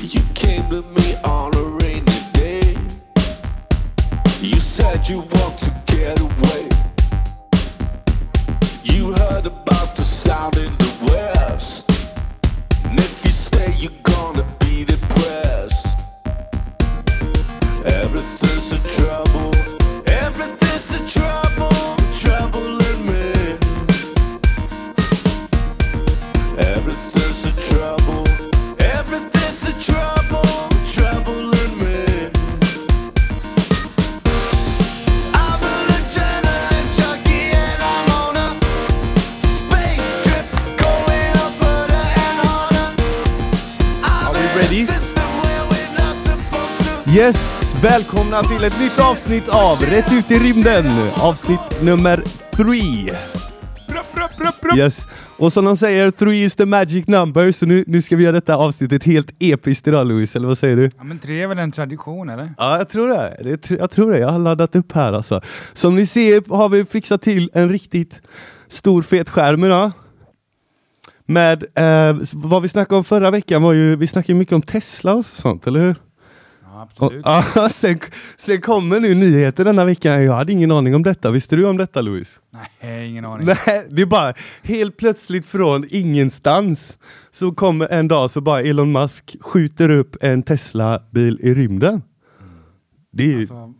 You came to me on Välkomna till ett nytt avsnitt av Rätt ut i rymden! Avsnitt nummer 3. Yes. Och som de säger, 3 is the magic number, så nu, nu ska vi göra detta avsnittet helt episkt idag Louis, eller vad säger du? Ja, men tre är väl en tradition eller? Ja, jag tror det. det jag tror det. Jag har laddat upp här alltså. Som ni ser har vi fixat till en riktigt stor fet skärm idag. Med, eh, vad vi snackade om förra veckan var ju, vi snackade mycket om Tesla och sånt, eller hur? Ja, Och, absolut. ja, sen, sen kommer nu nyheter denna veckan. Jag hade ingen aning om detta. Visste du om detta Louis? Nej, ingen aning. Nej, det är bara helt plötsligt från ingenstans så kommer en dag så bara Elon Musk skjuter upp en Tesla-bil i rymden. Det är Alltså,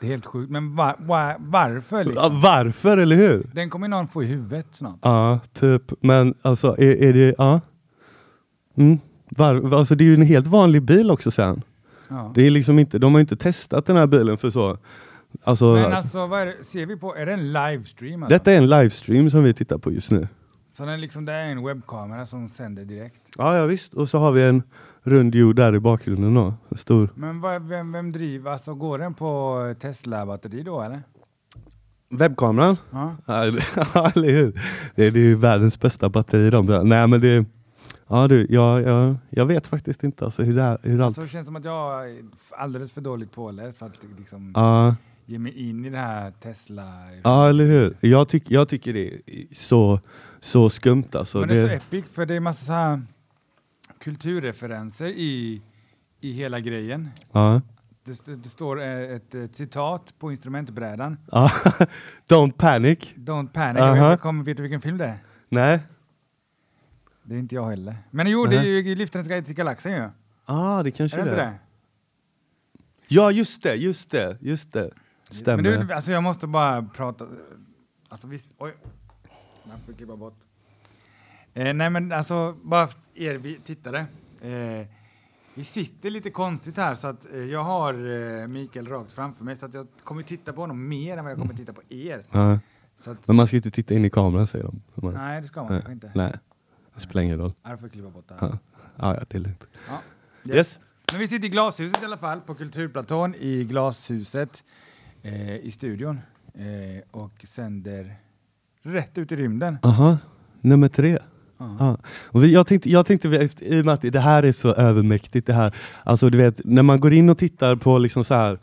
det är helt sjukt. Men var, var, varför? ja, Liksom? varför, eller hur? Den kommer någon få i huvudet snart. Ja, typ. Men alltså, är, är det... Ja. Mm. Var, alltså, det är ju en helt vanlig bil också sen. Ja. Det är liksom inte, de har inte testat den här bilen för så. Alltså, Men alltså, vad är det, ser vi på, är det en livestream? Alltså? detta är en livestream som vi tittar på just nu. Så den liksom, det är en webbkamera som sänder direkt? Ja, ja visst. Och så har vi en rund jord där i bakgrunden då. Stor. Men vad, vem, vem driver, alltså går den på Tesla-batteri då eller? Webbkameran? Ja. Ja, eller hur? Det är, det är ju världens bästa batteri de Nej men det... Ja du, jag, jag, jag vet faktiskt inte alltså hur, det är, hur allt... Så det känns som att jag är alldeles för dåligt påläst för att liksom Ja, ge mig in i det här Tesla. ja eller hur? Jag, tyck, jag tycker det är så, så skumt alltså. Men det är så epic för det är massa så här kulturreferenser i, i hela grejen. ja. Det, det står eh, ett, ett citat på instrumentbrädan. ja. Don't panic. Don't panic. Jag vet, kommer, vet du vilken film det är? Nej. Det är inte jag heller. Men jo, det är ju Liftarens guide till galaxen ju. Ah, det kanske Är det det inte det? Ja just det, just det, just det. Stämmer. Men du, alltså jag måste bara prata. Alltså visst, oj. Den får klippa bort. Eh, nej men alltså, bara för er vi tittare. Eh, vi sitter lite konstigt här så att eh, jag har eh, Mikael rakt framför mig så att jag kommer titta på honom mer än vad jag kommer titta på er. ja. Så att, Men man ska inte titta in i kameran säger de. Så man- nej, det ska man kanske inte. Nej, det spelar ingen roll. Ja, då får klippa bort det här. Ja, ja, det är lugnt. Ja. Yes. Men vi sitter i glashuset i alla fall, på Kulturplatån i glashuset eh, i studion eh, och sänder rätt ut i rymden. Aha, nummer tre. Ja. Ja. Och vi, jag, tänkte, jag tänkte, efter- i och med att det här är så övermäktigt det här, alltså du vet när man går in och tittar på liksom så här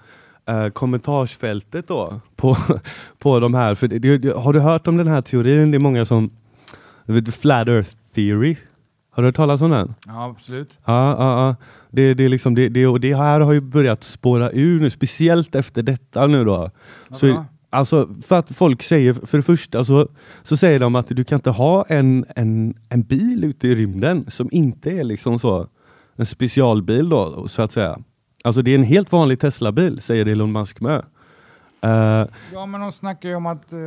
eh, kommentarsfältet då på, på de här, för det, det, har du hört om den här teorin? Det är många som, du vet, Flat Earth Theory, har du hört talas om den? ja, absolut. Ja, ja, ja. Det, det, är liksom, det, det, och det här har ju börjat spåra ur nu, speciellt efter detta nu då. Varför Så, alltså, för att folk säger, för det första så, så säger de att du kan inte ha en, en, en bil ute i rymden som inte är liksom så en specialbil då, så att säga. Alltså det är en helt vanlig Tesla-bil, säger Elon Musk med. Eh, Ja, men de snackar ju om att eh,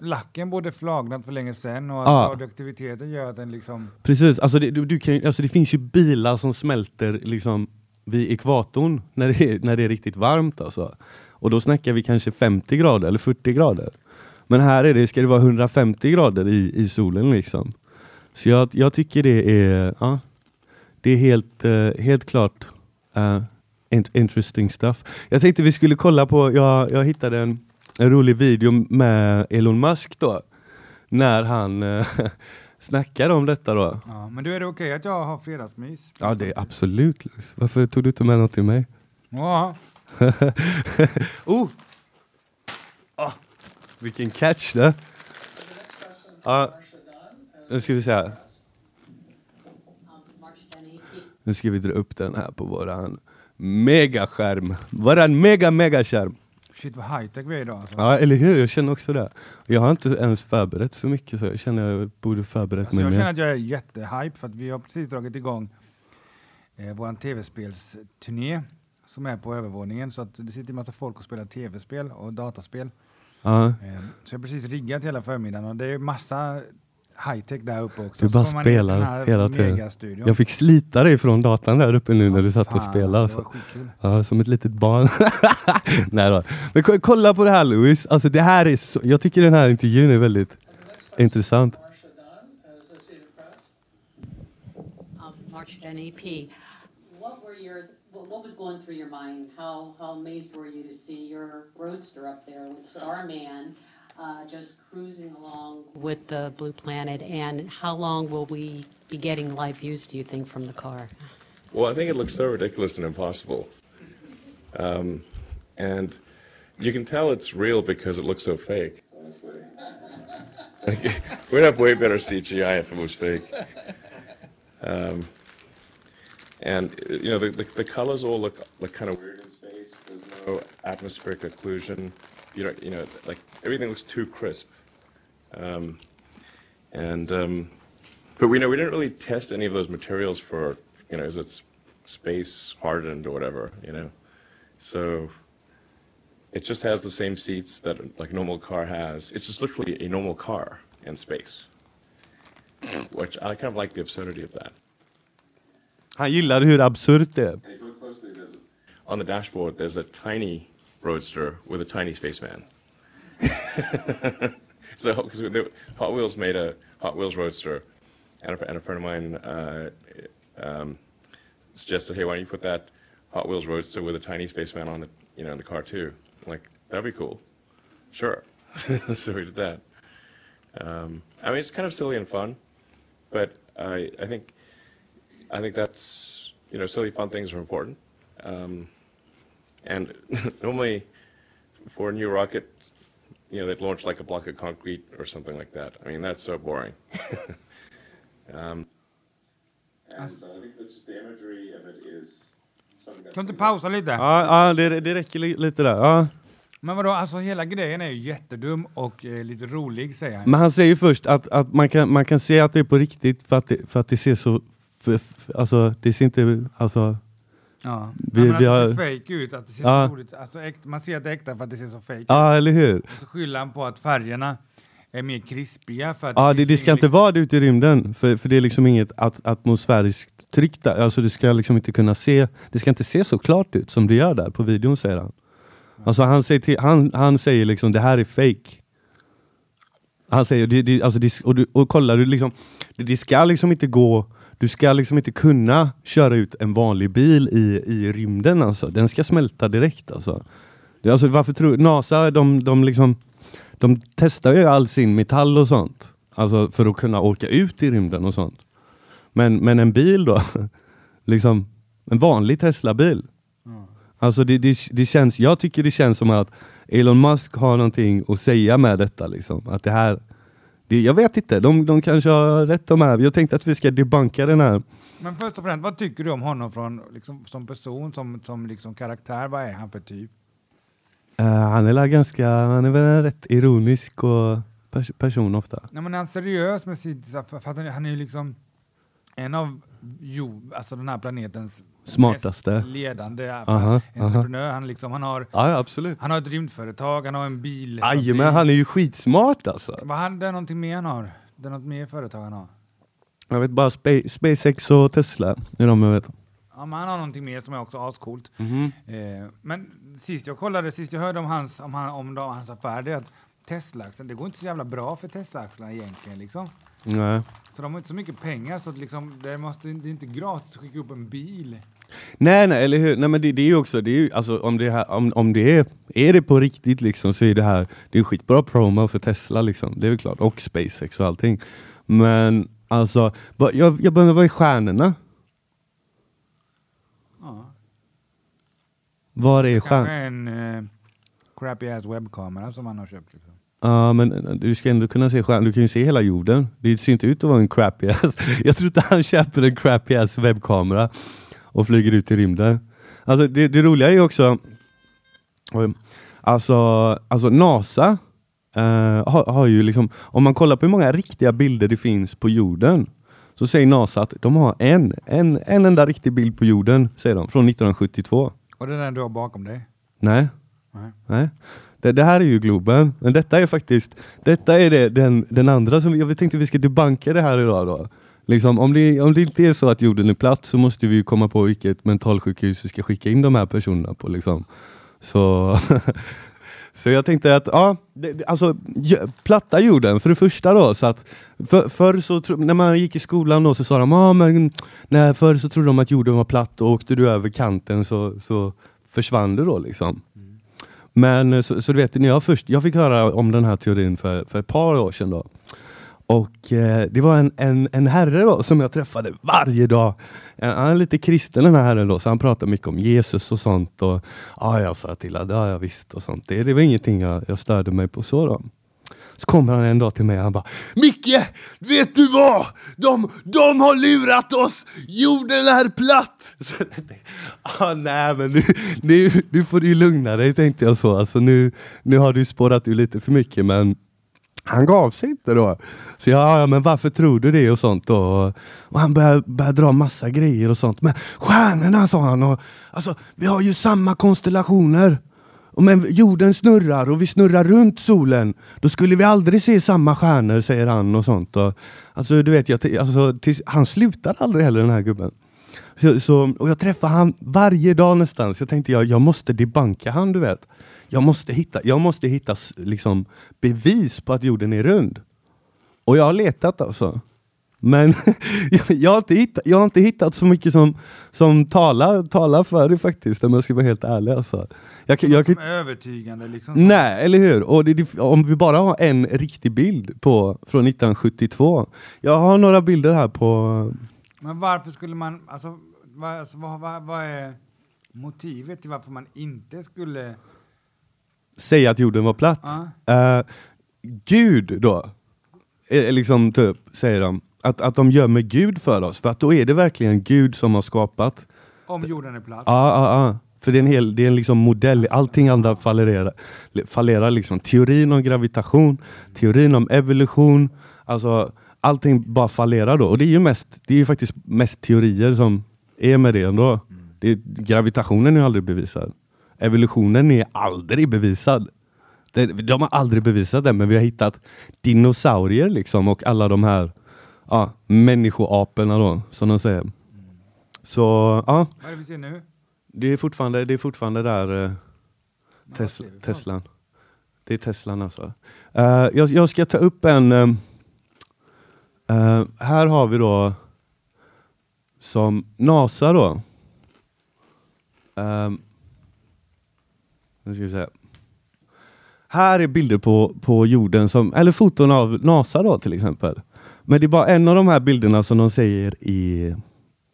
lacken borde flagnat för länge sedan och att Ja. radioaktiviteten gör att den liksom... Precis, alltså det, du, du kan, alltså det finns ju bilar som smälter liksom vid ekvatorn när det, är, när det är riktigt varmt. Alltså. Och då snackar vi kanske 50 grader eller 40 grader. Men här är det, ska det vara 150 grader i, i solen. liksom. Så jag, jag tycker det är, ja, det är helt, eh, helt klart int- interesting stuff. Jag tänkte vi skulle kolla på, jag, jag hittade en, en rolig video med Elon Musk då. När han eh, snackar om detta då. Ja, men du, är det okej att jag har fredagsmys? Ja det är absolut. Louis. Varför tog du inte med något till mig? Ja. oh! Ah, vilken catch det! Ja, nu ska vi se här. Nu ska vi dra upp den här på våran megaskärm. Våran mega megaskärm. Shit vad high-tech vi är idag. Alltså. Ja eller hur, jag känner också det. Jag har inte ens förberett så mycket så jag känner jag borde förberett Alltså mig jag mer. känner att jag är jättehype för att vi har precis dragit igång eh, vår tv-spelsturné som är på övervåningen. Så att det sitter en massa folk och spelar tv-spel och dataspel. Ja. Eh, så jag har precis riggat hela förmiddagen och det är massa high-tech där uppe också. Du bara spelar hela tiden. Jag fick slita dig från datan där uppe nu när du satt och Fan, spelade. Det Alltså. Ja, som ett litet barn. Nej då. Men ko- kolla på det här Louis, alltså det här är så, jag tycker den här intervjun är väldigt intressant. March NEP. What were your, what was going through your mind? How, how amazed were you to see your roadster up there with Starman uh, just cruising along with the Blue Planet? And how long will we be getting live views, do you think, from the car? Well, I think it looks so ridiculous and impossible. Um, and you can tell it's real because it looks so fake, honestly. We'd have way better CGI if it was fake. Um, and, you know, the, the, the colors all look, look kind of weird in space. There's no atmospheric occlusion. You know, you know, like everything looks too crisp. Um, and, um, but we know we didn't really test any of those materials for, you know, is it space hardened or whatever, you know. So it just has the same seats that like a normal car has. It's just literally a normal car in space. Which I kind of like the absurdity of that. Han gillar hur absurt det är. You look closely, there's on the dashboard there's a tiny roadster with a tiny spaceman. so because Hot Wheels made a Hot Wheels roadster, and a, and a friend of mine uh, um, suggested, "Hey, why don't you put that Hot Wheels roadster with a tiny spaceman on the you know in the car too?" I'm like that'd be cool. Sure. so we did that. Um, I mean, it's kind of silly and fun, but I I think I think that's you know silly fun things are important. Um, and normally, for a new rocket, you know they'd launch like a block of concrete or something like that. I mean that's so boring. um, and uh, I think that's just the imagery of it is Kan du inte pausa lite? Ja, ja det, det räcker li- lite där. Ja. Men vadå, alltså hela grejen är ju jättedum och eh, lite rolig säger han. Men han säger först att, att man, kan, man kan se att det är på riktigt för att det, för att det ser så... För, för, alltså det ser inte... Alltså, Ja. Vi- ja, men att vi det har- ser fake ut, att det ser Ja. så roligt alltså, äkt, Man ser att det är äkta för att det ser så fake ut. ja, eller hur? Och så skyller han på att färgerna är mer krispiga för att Ja, det, finns det ska inte liksom- vara det ute i rymden, för, för det är liksom inget at, atmosfäriskt tryck där. Alltså du ska liksom inte kunna se, det ska inte se så klart ut som det gör där på videon säger han. Alltså han säger, till, han, han säger liksom det här är fake. Han säger, det, det, alltså det, och, du, och kollar du liksom, det, det ska liksom inte gå, du ska liksom inte kunna köra ut en vanlig bil i, i rymden alltså. Den ska smälta direkt alltså. Alltså varför tror NASA, de, de liksom de testar ju all sin metall och sånt. Alltså för att kunna åka ut i rymden och sånt. Men, men en bil då? liksom en vanlig Tesla-bil. Alltså det, det, det känns, jag tycker det känns som att Elon Musk har någonting att säga med detta. Liksom. Att det här, det, jag vet inte, de, de kanske har rätt de här. Jag tänkte att vi ska debunka den här. Men först och främst, vad tycker du om honom från, liksom, som person, som, som liksom karaktär? Vad är han för typ? Eh, han är ganska, han är väl en rätt ironisk och pers person ofta. Nej, men är han seriös med sitt... För, för han, är- han är ju liksom en av jo, alltså den här planetens Smartaste. ledande Aha, entreprenör. Han, liksom, han, har, Ja, absolut. han har ett rymdföretag, han har en bil. Jajamän, han är ju skitsmart alltså. Vad han, det är någonting mer han har? Det är något mer företag han har? Jag vet bara Spa SpaceX och Tesla är de jag vet. Ja, men han har någonting mer som är också ascoolt. Mhm. Eh, men sist jag kollade, sist jag hörde om hans, om han, om då, hans affär, det är att Tesla-axeln, det går inte så jävla bra för Tesla-axlarna egentligen. Liksom. Nej. Så de har inte så mycket pengar så att liksom, det, måste, det är inte gratis att skicka upp en bil. nej, nej, eller hur? Nej, men det, det är ju också, det är ju, alltså, om det, här, om, om det är, är det på riktigt liksom, så är det här det är skitbra promo för Tesla. Liksom. Det är väl klart. Och SpaceX och allting. Men alltså, jag, jag bara, vad är stjärnorna? Ja. Var är stjärnorna? en eh, crappy ass webbkamera som han har köpt. Liksom. Ja men du ska ändå kunna se stjärnor, du kan ju se hela jorden. Det ser inte ut att vara en crappy ass. Jag tror inte han köper en crappy ass webbkamera och flyger ut i rymden. Alltså det, det roliga är ju också, alltså, alltså NASA eh, har, har ju liksom, om man kollar på hur många riktiga bilder det finns på jorden så säger NASA att de har en, en, en enda riktig bild på jorden, säger de, från 1972. Och det är den du har bakom dig? Nej. Nej. Nej. Det, det här är ju Globen, men detta är faktiskt Detta är det, den, den andra som jag tänkte vi ska debanka det här idag då. Liksom, om, det, om det inte är så att jorden är platt så måste vi ju komma på vilket mentalsjukhus vi ska skicka in de här personerna på. Liksom. Så, så jag tänkte att, ja, det, alltså platta jorden för det första då. Så att för, förr så, tro- när man gick i skolan då så sa de, ah, men, nej, förr så trodde de att jorden var platt och åkte du över kanten så, så försvann du då liksom. Men eh, så, så du vet, när jag först, jag fick höra om den här teorin för, för ett par år sedan då. Och eh, det var en, en, en herre då som jag träffade varje dag. Eh, han är lite kristen den här herren då, så han pratar mycket om Jesus och sånt. Och ja, jag sa till honom, det har jag visst och sånt. Det, det var ingenting jag, jag störde mig på så då. Så kommer han en dag till mig och han bara Micke! Vet du vad? De, de har lurat oss! Jorden är platt! Så ah, nej men nu, nu, nu får du ju lugna dig tänkte jag så. Alltså, nu, nu har du spårat ur lite för mycket men han gav sig inte då. Så jag, ja men varför tror du det och sånt då? Och, och han började, började dra massa grejer och sånt. Men stjärnorna sa han, och, alltså, vi har ju samma konstellationer. Men jorden snurrar och vi snurrar runt solen. Då skulle vi aldrig se samma stjärnor, säger han och sånt. Och, alltså, du vet, jag, alltså, tills, han slutar aldrig heller den här gubben. Så, så, och jag träffar han varje dag nästan, så jag tänkte jag, jag måste debanka han, du vet. Jag måste hitta, jag måste hitta liksom, bevis på att jorden är rund. Och jag har letat alltså. Men jag, jag, har inte hittat, jag har inte hittat så mycket som, som talar, talar för det faktiskt, om jag ska vara helt ärlig. Alltså. Jag, jag, kan- Som är övertygande liksom. Nej, eller hur? Och det, om vi bara har en riktig bild på, från 1972. Jag har några bilder här på... Men varför skulle man, alltså, vad, alltså, vad, vad, vad är motivet till varför man inte skulle... säga att jorden var platt. Ja. Eh, Gud då, eh, liksom typ, säger de, att, att de gömmer Gud för oss, för att då är det verkligen Gud som har skapat. Om jorden är platt? Ja, ja, ja. För det är en, hel, det är en liksom modell, allting andra fallerar, fallerar liksom. Teorin om gravitation, teorin om evolution, alltså allting bara fallerar då. Och det är ju mest, det är ju faktiskt mest teorier som är med det ändå. Det gravitationen är aldrig bevisad. Evolutionen är aldrig bevisad. Det, de har aldrig bevisat det, men vi har hittat dinosaurier liksom och alla de här ja, människoaporna då, som de säger. Så ja, Vad är det vi ser nu? det är fortfarande, det är fortfarande där eh, för Teslan. Det är Teslan alltså. Eh, jag, jag ska ta upp en... eh, eh, här har vi då som NASA då. Um, nu ska vi se. Här är bilder på, på jorden, som, eller foton av NASA då till exempel. Men det är bara en av de här bilderna som de säger i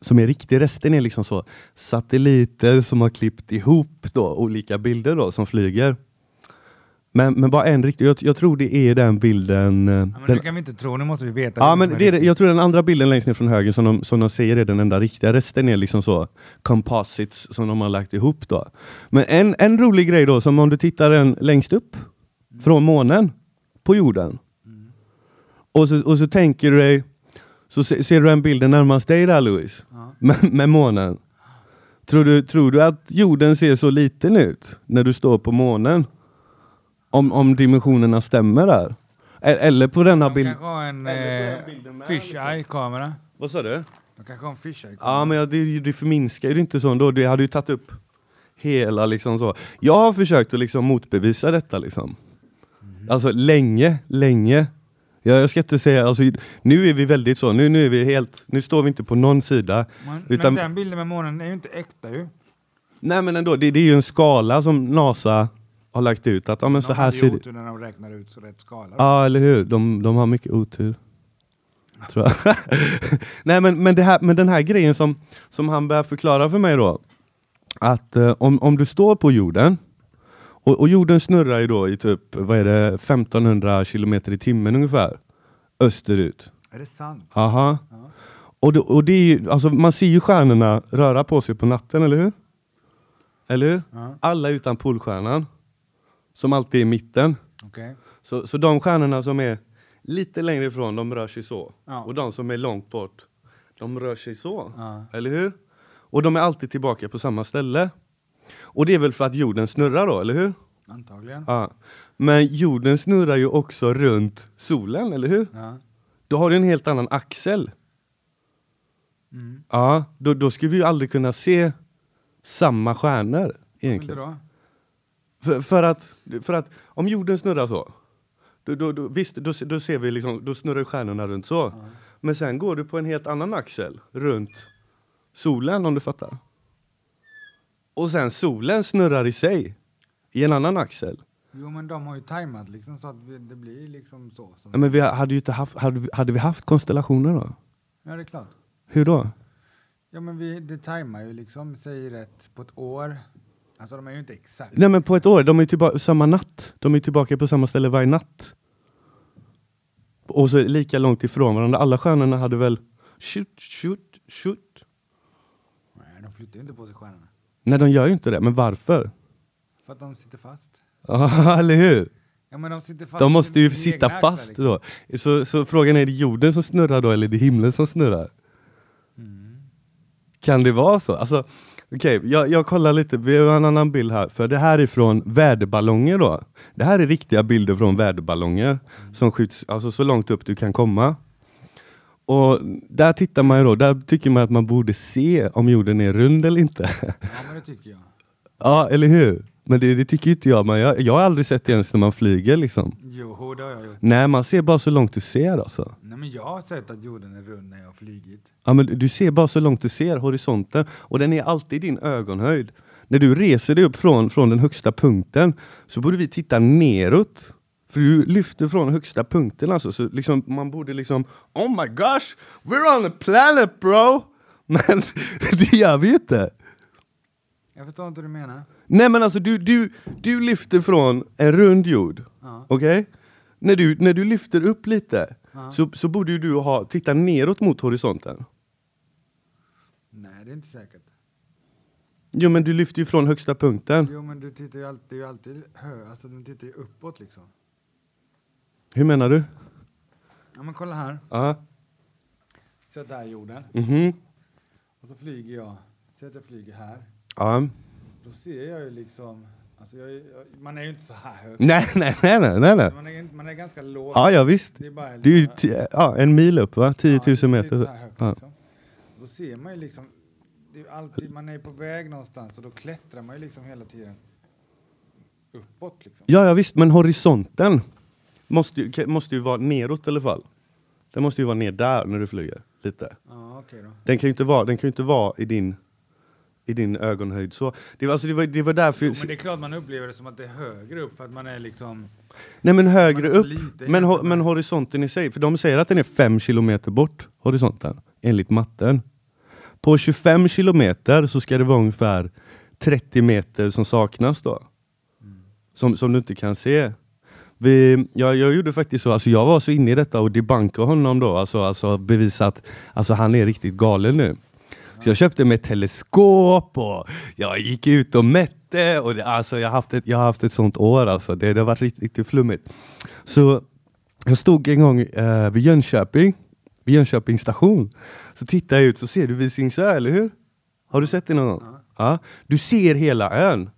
som är riktig. Resten är liksom så satelliter som har klippt ihop då, olika bilder då, som flyger. Men, men bara en riktig, jag, jag tror det är den bilden. eh, Ja, men den, det kan vi inte tro, nu måste vi veta. ja, men det är, jag tror den andra bilden längst ner från höger som de, som de säger är den enda riktiga. Resten är liksom så composites som de har lagt ihop. då. Men en, en rolig grej då, som om du tittar en längst upp från månen på jorden. Och, så, och så tänker du dig, så se, ser du en bilden närmast dig där Louis, Ja. med, med månen. Tror du, tror du att jorden ser så liten ut när du står på månen? Om, om dimensionerna stämmer där? E- Eller på denna De bild... kanske har en eh, den fisheye-kamera. Vad sa du? De kanske har en fisheye-kamera. Ja men jag- det, det förminskar ju inte så ändå. Det hade ju tagit upp hela liksom så. Jag har försökt att liksom motbevisa detta liksom. Alltså länge, länge. Jag, jag ska inte säga, alltså, nu är vi väldigt så, nu, nu är vi helt, nu står vi inte på någon sida. Men, Utan- men den bilden med månen är ju inte äkta ju. Nej men ändå, det, det är ju en skala som NASA har lagt ut. Att ja, men så de här hade ser otur när de räknar ut så rätt skala. Ja, eller hur? De, de har mycket otur. Tror jag. Nej, men, men, det här, men den här grejen som, som han börjar förklara för mig då. Att eh, om, om du står på jorden Och, och jorden snurrar ju då i typ, vad är det, 1500 kilometer i timmen ungefär. Österut. Är det sant? Aha. Ja. Och, det, och det är ju, alltså man ser ju stjärnorna röra på sig på natten, eller hur? Eller hur? Ja. Alla utan polstjärnan. Som alltid är i mitten. Okej. Så, så de stjärnorna som är lite längre ifrån, de rör sig så. Ja. Och de som är långt bort, de rör sig så. Eller hur? Och de är alltid tillbaka på samma ställe. Och det är väl för att jorden snurrar då, eller hur? Antagligen. Ja. Men jorden snurrar ju också runt solen, eller hur? Ja. Då har du en helt annan axel. Mm. Ja, då, då skulle vi ju aldrig kunna se samma stjärnor egentligen. då? För, för, att, för att om jorden snurrar så, då, då, då, visst, då, då ser vi liksom, då snurrar stjärnorna runt så. Ja. Men sen går du på en helt annan axel runt solen om du fattar. Och sen solen snurrar i sig i en annan axel. Jo men de har ju tajmat liksom så att vi- det blir liksom så. Som... Ja, Men vi hade ju inte haft, hade, hade vi haft konstellationer då? Ja det är klart. Hur då? Ja men vi, det tajmar ju liksom, säger rätt, på ett år. Alltså de är ju inte exakt. Nej men på ett år, de är tillbaka samma natt. De är tillbaka på samma ställe varje natt. Och så lika långt ifrån varandra. Alla stjärnorna hade väl shoot, shoot, shoot. Nej, de flyttar ju inte på sig stjärnorna. Nej de gör ju inte det, men varför? För att de sitter fast. Ja, eller hur? Ja men de sitter fast. De måste ju sitta fast axlar, då. Så, så frågan är, är det jorden som snurrar då eller är det himlen som snurrar? Mm. Kan det vara så? Alltså, Okej, jag, jag kollar lite, vi har en annan bild här. För det här är från väderballonger då. Det här är riktiga bilder från väderballonger som skjuts alltså, så långt upp du kan komma. Och där tittar man ju då, där tycker man att man borde se om jorden är rund eller inte. Ja men det tycker jag. ja, eller hur? Men det, det tycker inte jag. Men jag, jag har aldrig sett det ens när man flyger liksom. Jo, det har jag gjort. Nej, man ser bara så långt du ser alltså. Nej men jag har sett att jorden är rund när jag har flygit. Ja, men du ser bara så långt du ser horisonten och den är alltid din ögonhöjd. När du reser dig upp från, från den högsta punkten så borde vi titta neråt. För du lyfter från högsta punkten alltså. Så liksom, man borde liksom Oh my gosh! We're on a planet bro! Men det gör vi ju inte. Jag förstår inte hur du menar. Nej men alltså du, du, du lyfter från en rund jord. Ja. Okej? När, du, när du lyfter upp lite Ja. så, så borde du ha, titta neråt mot horisonten. Nej, det är inte säkert. Jo men du lyfter ju från högsta punkten. Jo, men du tittar ju alltid, ju alltid hö, alltså du tittar ju uppåt liksom. Hur menar du? Ja, men kolla här. Ja. Så där är jorden. Mhm. Och så flyger jag. Säg att jag flyger här. Ja. Då ser jag ju liksom, alltså jag, jag, man är ju inte så här hög. Nej, nej, nej, nej, nej, nej. Man är, man är ganska låg. Ja, ja visst. Det är bara Det är ju ti- ja, en mil upp va? 10 000 Ja, lite meter. så här högt, Ja. liksom. Då ser man ju liksom, det är ju alltid, man är på väg någonstans och då klättrar man ju liksom hela tiden uppåt liksom. ja, ja visst, men horisonten måste måste ju vara neråt i alla fall. Den måste ju vara ner där när du flyger, lite. Ja, okej då. Den kan ju inte vara, den kan inte vara i din, i din ögonhöjd. Så det, var, alltså, det, var, det var därför... Jo, men det är klart man upplever det som att det är högre upp för att man är liksom, Nej men högre upp, men, ho, men horisonten i sig, för de säger att den är fem kilometer bort, horisonten, enligt matten. På 25 kilometer så ska det vara ungefär 30 meter som saknas då. Som, som du inte kan se. Vi, jag, jag gjorde faktiskt så, alltså jag var så inne i detta och debankade honom då, alltså, alltså bevisa att alltså, han är riktigt galen nu. Så jag köpte mig ett teleskop och jag gick ut och mätte. Och det, alltså, jag, har haft ett, jag haft ett sånt år, alltså. det, det har varit riktigt, riktigt flummigt. Så jag stod en gång eh, vid Jönköping, vid Jönköpings station. Så tittar jag ut så ser du Visingsö, eller hur? Har du sett det någon gång? Ja. Du ser hela ön.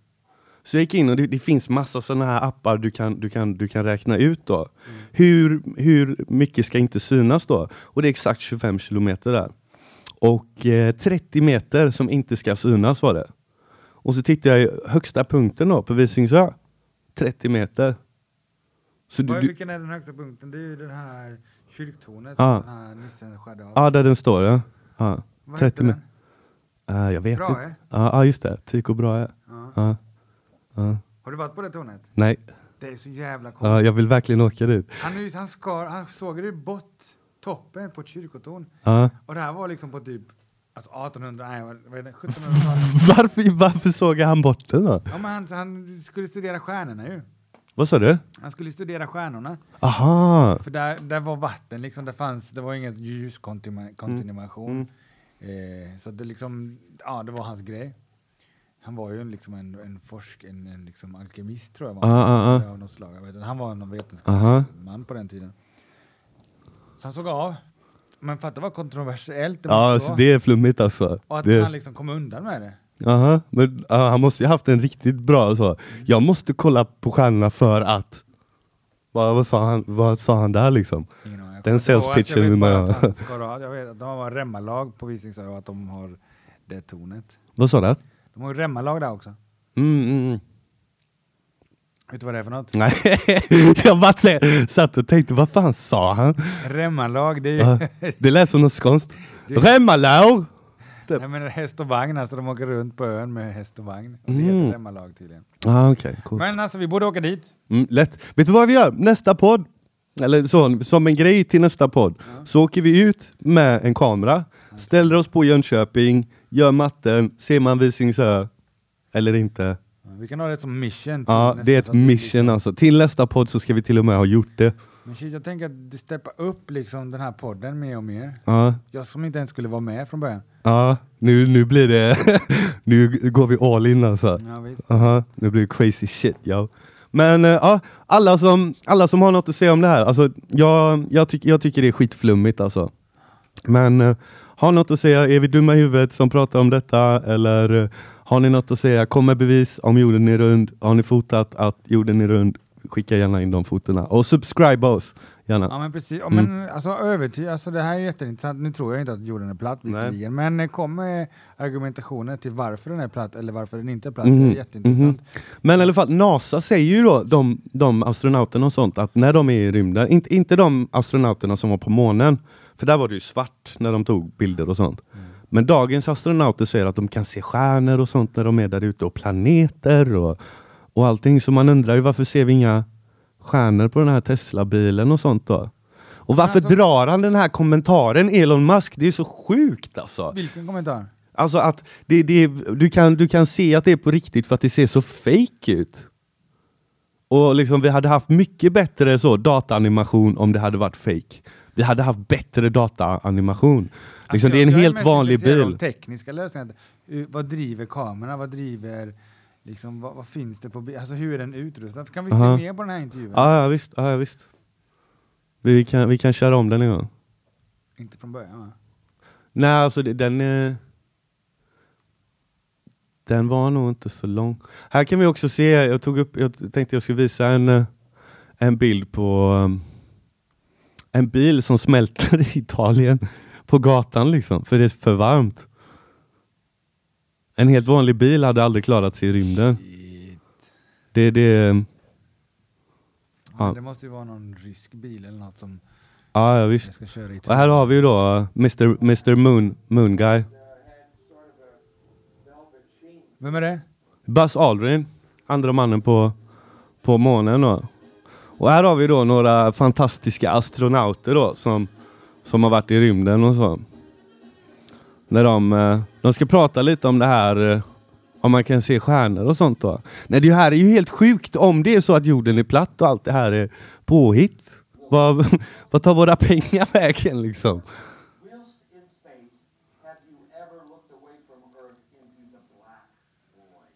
Så jag gick in och det, det finns massa sådana här appar du kan, du kan, du kan räkna ut då. Hur, hur mycket ska inte synas då? Och det är exakt 25 kilometer där. Och eh, 30 meter som inte ska synas var det. Och så tittar jag i högsta punkten då på Visingsö. 30 meter. Så du, vilken är den högsta punkten? Det är ju den här kyrktornet Ja. som den här nissen skärde av. ja, där den står ja. ja. Vad 30 heter den? Eh, jag vet Bra, inte. eh? Ja, ja, just det. Tycho Brahe. Ja. Ja. Har du varit på det tornet? Nej, Det är så jävla coolt. ja, jag vill verkligen åka dit. Han, ju- han, skar, han såg det bort toppen på ett kyrkotorn. Ja. Och det här var liksom på typ Alltså 1800, nej vad är det, 1700-talet. Varför, varför såg han bort det då? Ja, men han, han skulle studera stjärnorna ju. Vad sa du? Han skulle studera stjärnorna. Aha! För där, där var vatten, liksom, det, fanns, det var inget ljuskontinuation. Mm. Eh, så det, liksom, ja, det var hans grej. Han var ju liksom en, en forsk, en, en liksom alkemist tror jag. Var. Ah, ah, ah. Av något slag. Vet, han var någon vetenskapsman på den tiden. Så han såg av. Men för att det var kontroversiellt. Det Ja, alltså det är flummigt alltså. Och att Det, han liksom kom undan med det. aha, men ja, han måste ju haft en riktigt bra så. Jag måste kolla på stjärnorna för att... Vad, vad, sa, han, vad sa han där liksom? Ingen aning. Jag Den kommer inte ihåg, sales alltså, jag pitchen vet vill man ha- Jag vet att de har remmalag på Visingsö och att de har det tornet. Vad sa du? De har ju remmalag där också. Mm, mm, mm. Vet du vad det är för något? Nej, jag bara satt och tänkte, vad fan sa han? Remmalag, det är ju det lät som något skånskt. Remmalår! jag menar häst och vagn, alltså de åker runt på ön med häst och vagn. Och det Mm. heter remmalag tydligen. Ah, okej, cool. Men alltså vi borde åka dit. Mm, lätt. Vet du vad vi gör? Nästa podd, eller så, som en grej till nästa podd, så åker vi ut med en kamera, ställer oss på Jönköping, gör matten, ser man Visingsö eller inte. Vi kan ha det som mission. Ja, det är ett mission liksom- alltså. Till nästa podd så ska vi till och med ha gjort det. Men shit, jag tänker att du steppar upp liksom den här podden mer och mer. Ja, Jag som inte ens skulle vara med från början. ja nu, nu blir det, nu går vi all in alltså. Ja, visst. Aha, det blir crazy shit yo. Men eh, ja, alla, som, alla som har något att säga om det här, alltså, jag, jag, tyck, jag tycker det är skitflummigt alltså. Men uh, har något att säga, är vi dumma i huvudet som pratar om detta? Eller eh, har ni något att säga? Kom med bevis om jorden är rund. Har ni fotat att jorden är rund? Skicka gärna in de fotona. Och subscribe oss, gärna. Ja men precis, ja, Mm. men alltså övertyg, alltså det här är jätteintressant. Nu tror jag inte att jorden är platt visserligen, men eh, kom med argumentationer till varför den är platt eller varför den inte är platt. Mhm, Det är jätteintressant. Men i alla fall, NASA säger ju då, de, de astronauterna och sånt, att när de är i rymden, inte, inte de astronauterna som var på månen, för där var det ju svart när de tog bilder och sånt. Men dagens astronauter säger att de kan se stjärnor och sånt när de är där ute och planeter och, och allting. Så man undrar ju varför ser vi inga stjärnor på den här Tesla-bilen och sånt då? Och varför alltså- drar han den här kommentaren, Elon Musk? Det är så sjukt alltså. Vilken kommentar? Alltså att det, det, du, kan, du kan se att det är på riktigt för att det ser så fake ut. Och liksom vi hade haft mycket bättre så dataanimation om det hade varit fake. Vi hade haft bättre dataanimation. Liksom, Alltså, det är en jag- jag helt vanlig bil. tekniska lösningar. Vad driver kameran? Vad driver, liksom, vad, vad finns det på bilen? Alltså hur är den utrustad? Kan vi Aha. se mer på den här intervjun? Ja, ja visst. Ja, visst. Vi, kan, vi kan köra om den en gång. Inte från början va? Nej, alltså det, den... Eh, den var nog inte så lång. Här kan vi också se, jag tog upp, jag tänkte jag skulle visa en, eh, en bild på um, en bil som smälter i Italien på gatan liksom, för det är för varmt. En helt vanlig bil hade aldrig klarat sig i rymden. Shit. Det, det, Ja. Det måste ju vara någon rysk bil eller något som ja, ja visst. ska köra i. Och här har vi ju då uh, Mr, Mr Moon, Moon Guy. Vem är det? Buzz Aldrin, andra mannen på, på månen. Då. Och här har vi då några fantastiska astronauter då, som, som har varit i rymden och så. När de, eh, de ska prata lite om det här, eh, om man kan se stjärnor och sånt. Då. Nej, det här är ju helt sjukt om det är så att jorden är platt och allt det här är påhitt. Vad, vad tar våra pengar vägen liksom? Whilst in space, have you ever looked away from Earth into the black void?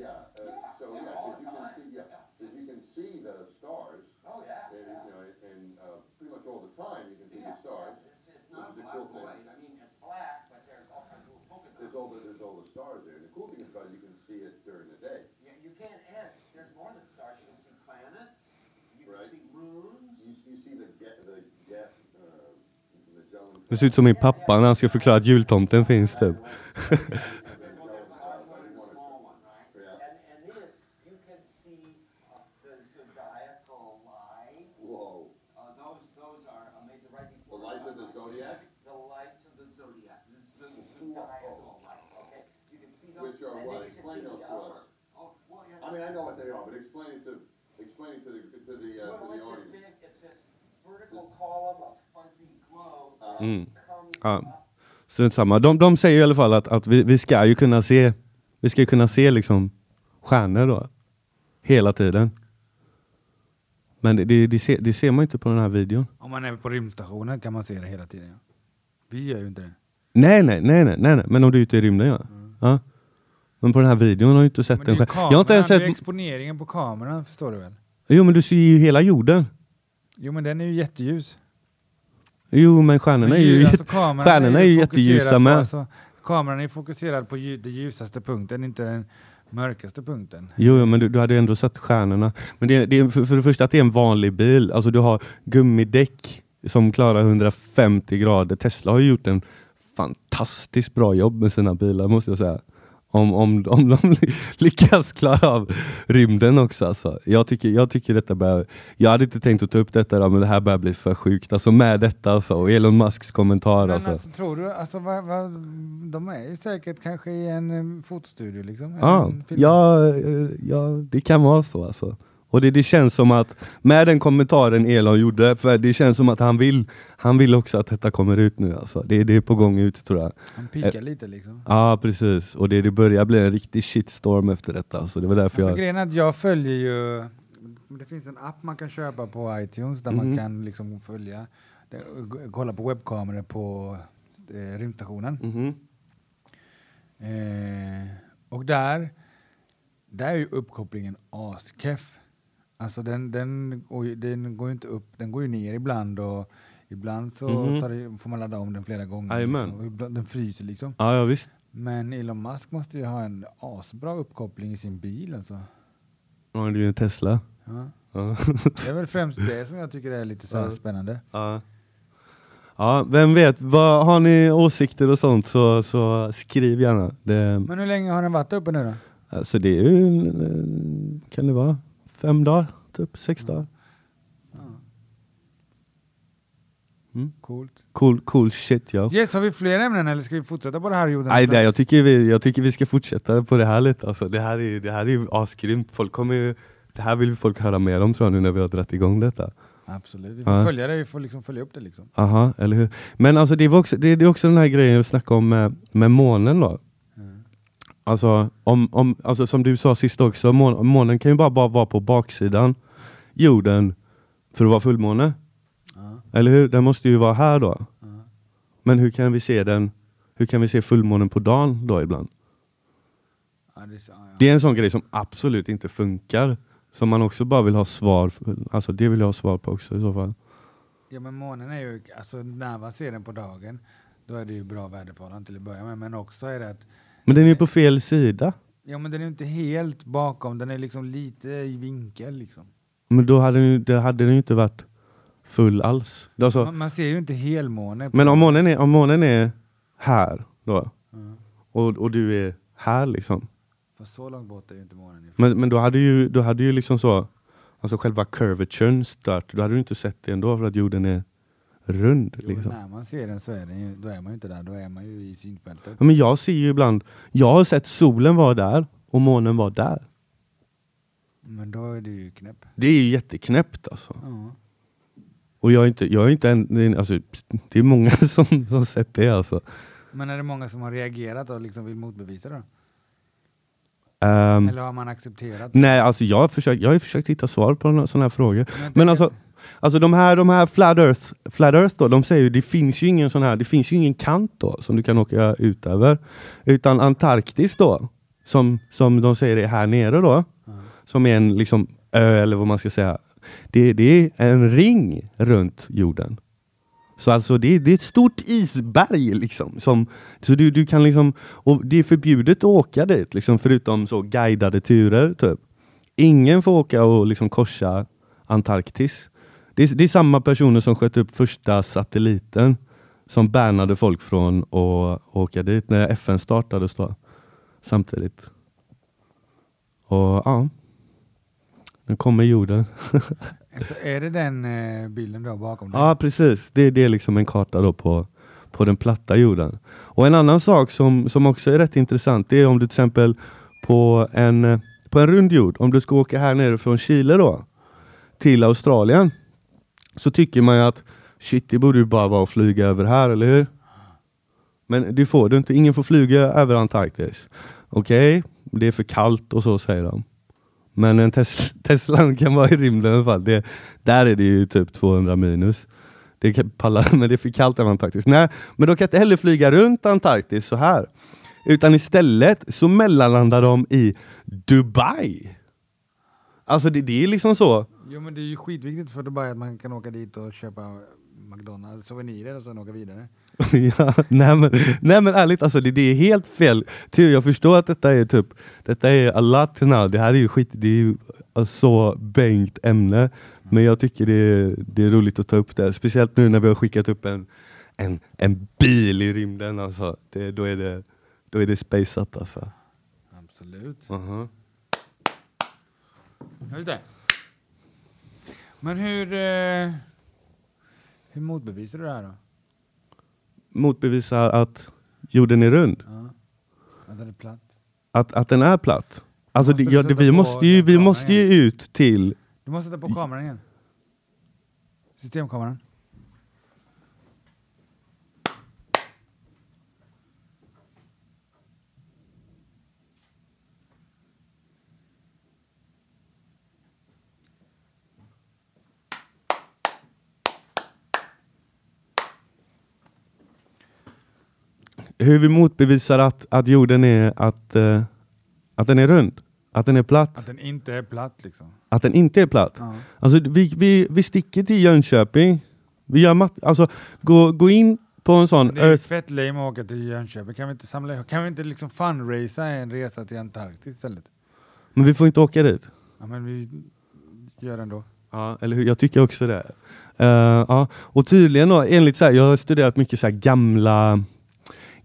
Yeah, uh, so yeah, because you can see, yeah, 'cause you can see the stars. Oh, yeah. And, you know, and, uh, pretty much all the time, you can see the stars. It's, it's not which is a black cool thing. void. I mean, it's black, but there's all kinds of little polka There's dots. all the, there's all the stars there, and the cool thing is about it, you can see it during the day. Yeah, you can't add, there's more than stars. You can see planets, you can Right. see moons. You, you see the ga- the gas, uh, Magellan. Det ser ut som min pappa när han ska förklara att jultomten finns typ. Well, there's a large one and a small one, right? Yeah. And, and then you can see uh, the zodiacal light. Whoa, Uh, those, those are amazing, right the before. lights of the sunrise. zodiac, The lights of the zodiac, the zo- zodiacal lights, okay? You can see those. Which are and what? then you can Explain see the those to us. hour. Oh, well, yeah. I mean, I know what they are, but explain it to, explain it to the, to the, uh, to Well, the it's this audience. big, it's this vertical column of fuzzy glow Uh-huh. Mm. Ja. Strunt samma. De, de säger i alla fall att, att vi, vi ska ju kunna se vi ska ju kunna se liksom stjärnor då. Hela tiden. Men det, det, det, ser, det ser man inte på den här videon. Om man är på rymdstationen kan man se det hela tiden. Ja. Vi gör ju inte det. Nej, nej, nej, nej, nej, nej. men om du är ute i rymden ja. ja. Men på den här videon har jag inte sett den själv. Jag har inte ens kameran, det är sett... exponeringen på kameran, förstår du väl? Jo men du ser ju hela jorden. Jo men den är ju jätteljus. Jo men stjärnorna Men är ju, ljus- alltså, stjärnorna är ju jätteljusa på- med. Alltså, kameran är fokuserad på lju- den ljusaste punkten, inte den mörkaste punkten. Jo, jo, men du, du hade ändå sett stjärnorna. Men det, det är för, för det första att det är en vanlig bil. Alltså du har gummidäck som klarar 150 grader. Tesla har ju gjort en fantastiskt bra jobb med sina bilar måste jag säga. Om, om, om de lyckas klara av rymden också. Alltså. Jag, tycker, jag tycker detta börjar... Jag hade inte tänkt att ta upp detta då, men det här börjar bli för sjukt. Alltså med detta alltså, och Elon Musks kommentar. Men Alltså. alltså, tror du, alltså, vad, vad, de är ju säkert kanske i en um, fotostudio liksom? Ja, ja, eh, ja, det kan vara så alltså. Och det, det känns som att, med den kommentaren Elon gjorde, för det känns som att han vill, han vill också att detta kommer ut nu alltså. Det, det är på gång ut tror jag. Han pikar lite liksom. Ja precis, och det, det börjar bli en riktig shitstorm efter detta. Så det var därför Alltså, jag... grejen är att jag följer ju, det finns en app man kan köpa på iTunes där Mhm. man kan liksom följa, kolla på webbkameror på eh, rymdstationen. Mhm. Eh, och där, där är ju uppkopplingen askeff. Alltså den, den, går ju- den går ju inte upp, den går ju ner ibland och ibland så tar det, får man ladda om den flera gånger. Liksom, ibland, den fryser liksom. Ja, ja visst. Men Elon Musk måste ju ha en asbra uppkoppling i sin bil alltså. Ja, det är ju en Tesla. Ja. Ja. Det är väl främst det som jag tycker är lite så Ja. spännande. Ja. ja, vem vet, vad, har ni åsikter och sånt så, så skriv gärna. Det, Men hur länge har den varit uppe nu då? Alltså det är ju, eh, kan det vara, fem dagar? Typ sex dagar. Mm. Coolt. Cool, cool shit ja. Yes, har vi fler ämnen eller ska vi fortsätta på det här jorden? Nej, nej, jag, tycker vi, jag tycker vi ska fortsätta på det här lite. Alltså, det, här är, det här är ju asgrymt. Folk kommer ju, det här vill folk höra mer om tror jag nu när vi har dragit igång detta. Absolut, vi får Ja. följa det, vi får liksom följa upp det liksom. Aha, eller hur? Men alltså det, var också, det, det är också den här grejen jag snackade om med, med månen då. Alltså, om, om, alltså som du sa sist också, mån, månen kan ju bara, bara vara på baksidan jorden för att vara fullmåne. Eller hur? Den måste ju vara här då. Men hur kan vi se den? Hur kan vi se fullmånen på dagen då ibland? Ja, det, är ja, ja. Det är en sån grej som absolut inte funkar. Som man också bara vill ha svar för. Alltså det vill jag ha svar på också i så fall. ja men månen är ju, alltså när man ser den på dagen, då är det ju bra väderförhållanden till att börja med. Men också är det att, Men den är ju på fel sida. ja men den är inte helt bakom, den är liksom lite i vinkel liksom. Men då hade den, det hade den ju inte varit full alls. Alltså, Man, man ser ju inte helmåne. på- men om månen, är, om månen är här då, och, och du är här liksom. Fast så långt bort är ju inte månen ifrån. Men, men då hade ju, då hade ju liksom så, alltså själva curvaturen stört. Då hade du inte sett det ändå för att jorden är rund. Jo, Liksom. när man ser den så är, den ju, då är man ju inte där, då är man ju i synfältet. Ja, Men jag ser ju ibland, jag har sett solen vara där och månen vara där. Men då är det ju knäpp. Det är ju jätteknäppt alltså. Ja. Och jag är inte, jag är inte en, det är- alltså, det är många som, som sett det alltså. Men är det många som har reagerat och liksom vill motbevisa det? Ehm, Eller har man accepterat? nej, alltså jag har, försökt, jag har försökt hitta svar på sådana här frågor. Men Men alltså, alltså de här, de här flat earth, flat earth då, de säger ju det finns ju ingen sån här, det finns ju ingen kant då som du kan åka ut över. Utan Antarktis då, som, som de säger är här nere då, som är en liksom ö eller vad man ska säga. Det, det är en ring runt jorden. Så alltså det, det är ett stort isberg liksom. Som, så du, du kan liksom, och det är förbjudet att åka dit liksom, förutom så guidade turer typ. Ingen får åka och liksom korsa Antarktis. Det är, det är samma personer som sköt upp första satelliten som bannade folk från att åka dit när FN startades då. Samtidigt. Och ja. Nu kommer jorden. Så är det den eh, bilden du har bakom dig? Ja precis, det, det är liksom en karta då på, på den platta jorden. Och en annan sak som, som också är rätt intressant, det är om du till exempel på en, på en rund jord, om du ska åka här nere från Chile då, till Australien, så tycker man ju att shit, det borde ju bara vara att flyga över här, eller hur? Men det får du inte. Ingen får flyga över Antarktis. Okej, det är för kallt och så säger de. Men en Tes Teslan kan vara i rymden i alla fall. Det, där är det ju typ 200 minus. Det kan palla, men det är för kallt över Antarktis. Nej, men de kan inte heller flyga runt Antarktis så här. Utan istället så mellanlandar de i Dubai. Alltså det, det är liksom så. Jo men det är ju skitviktigt för Dubai att man kan åka dit och köpa McDonalds souvenirer och sen åka vidare. ja, nej, men, nej men ärligt, alltså, det, det är helt fel. Ty, jag förstår att detta är typ Detta är a lot now. Det här är ju skit, det är ju så bängt ämne. Men jag tycker det är, det är roligt att ta upp det. Speciellt nu när vi har skickat upp en, en, en bil i rymden. Alltså. Det, då, är det, då är det spaceat alltså. Absolut. Aha. Just det. Men hur, eh, hur motbevisar du det här då? Motbevisar att jorden är rund. Ja. Att den är platt? Att, att den är platt. Alltså, det, ja, det, vi måste ju, vi måste ju ut till Du måste sätta på kameran igen. Systemkameran. Hur vi motbevisar att, att jorden är att, eh, att den är rund. Att den är platt. Att den inte är platt liksom. Att den inte är platt. Ja. Alltså, vi, vi, vi sticker till Jönköping. Vi gör mat- alltså, gå, gå in på en sån Det är Earth... fett lame att åka till Jönköping. Kan vi inte, samla, kan vi inte liksom fundraisa en resa till Antarktis istället? Men vi får inte åka dit. Ja men vi gör det ändå. Ja, eller hur? Jag tycker också det. Eh, ja. Och tydligen då, enligt så här, jag har studerat mycket så här gamla,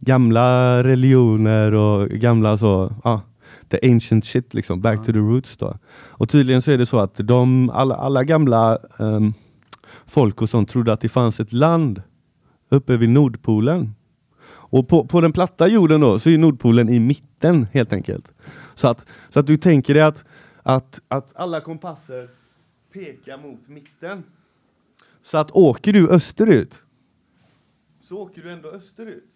gamla religioner och gamla så, ja, the ancient shit liksom, back Ja. to the roots då. Och tydligen så är det så att de, alla, alla gamla ehm, folk och sånt trodde att det fanns ett land uppe vid Nordpolen. Och på, på den platta jorden då så är Nordpolen i mitten helt enkelt. Så att, så att du tänker dig att, att, att alla kompasser pekar mot mitten. Så att åker du österut så åker du ändå österut.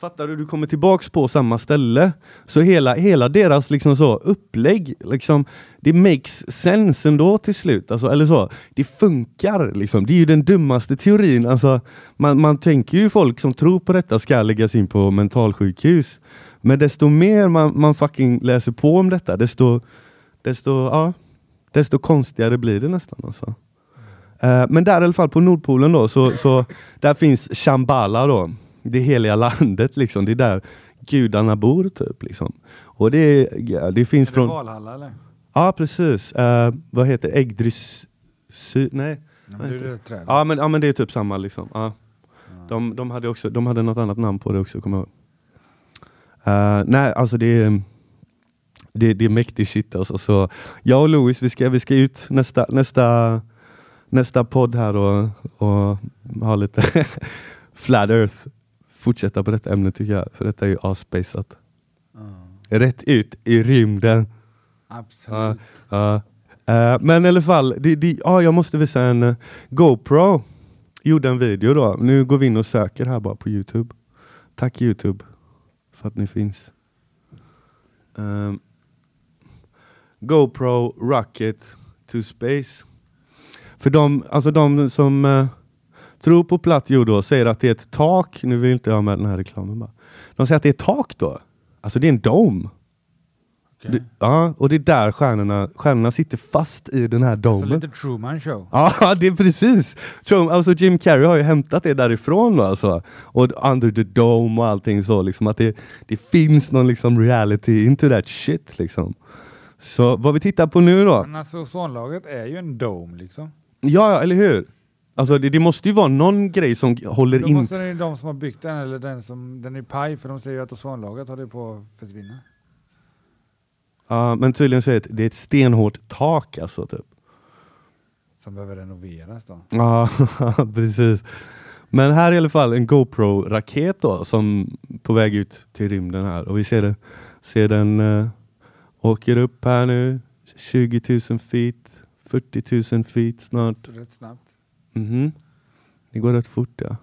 Fattar du? Du kommer tillbaks på samma ställe. Så hela, hela deras liksom så upplägg, liksom, det makes sense ändå till slut. Alltså, eller så. Det funkar. Liksom. Det är ju den dummaste teorin. Alltså, man, man tänker ju folk som tror på detta ska läggas in på mentalsjukhus. Men desto mer man, man fucking läser på om detta, desto, desto, ja, desto konstigare blir det nästan. Alltså. Uh, men där i alla fall på Nordpolen då, så, så där finns Shambhala då. Det heliga landet liksom. Det är där gudarna bor typ. Liksom. Och det, ja, det finns Är det från... Valhalla eller? Ja precis. Eh, vad heter Äggdrys... Sy... Nej. Ja, men det det. Ja men, ja men det är typ samma liksom. Ja. De, de, hade också, de hade något annat namn på det också, kommer jag ihåg. Eh, nej, alltså det är, det, det är mäktig shit alltså. Så jag och Louis, vi ska, vi ska ut nästa, nästa, nästa podd här och, och ha lite flat earth. Fortsätta på detta ämne tycker jag, för detta är ju aspacat. Ja. Rätt ut i rymden. Absolut. Ja. Eh, men i alla fall, det, det, ja, jag måste visa en eh, GoPro. Gjorde en video då. Nu går vi in och söker här bara på Youtube. Tack Youtube för att ni finns. Ehm, GoPro Rocket to Space. För de, alltså de som tror på platt jord då säger att det är ett tak. Nu vill inte jag med den här reklamen bara. De säger att det är ett tak då. Alltså det är en dome. Okej. Det, ja, och det är där stjärnorna, stjärnorna sitter fast i den här Så domen. lite Truman show. Ja, det är precis. Så, alltså Jim Carrey har ju hämtat det därifrån då, alltså. Och Under the Dome och allting så, liksom att det, det finns någon liksom reality into that shit liksom. Så vad vi tittar på nu då, Men alltså ozonlagret är ju en dome liksom. ja eller hur? Alltså det, det måste ju vara någon grej som håller Då in... måste det ju de som har byggt den eller den som, den är paj för de säger ju att ozonlagret håller på att försvinna. Ja, men tydligen så är det, det är ett stenhårt tak alltså typ. Som behöver renoveras då. Ja, precis. Men här är i alla fall en GoPro-raket då som på väg ut till rymden här och vi ser, det, ser den eh, åker upp här nu 20 000 feet, 40 000 feet snart. Rätt snabbt. Mhm. Det går rätt fort ja.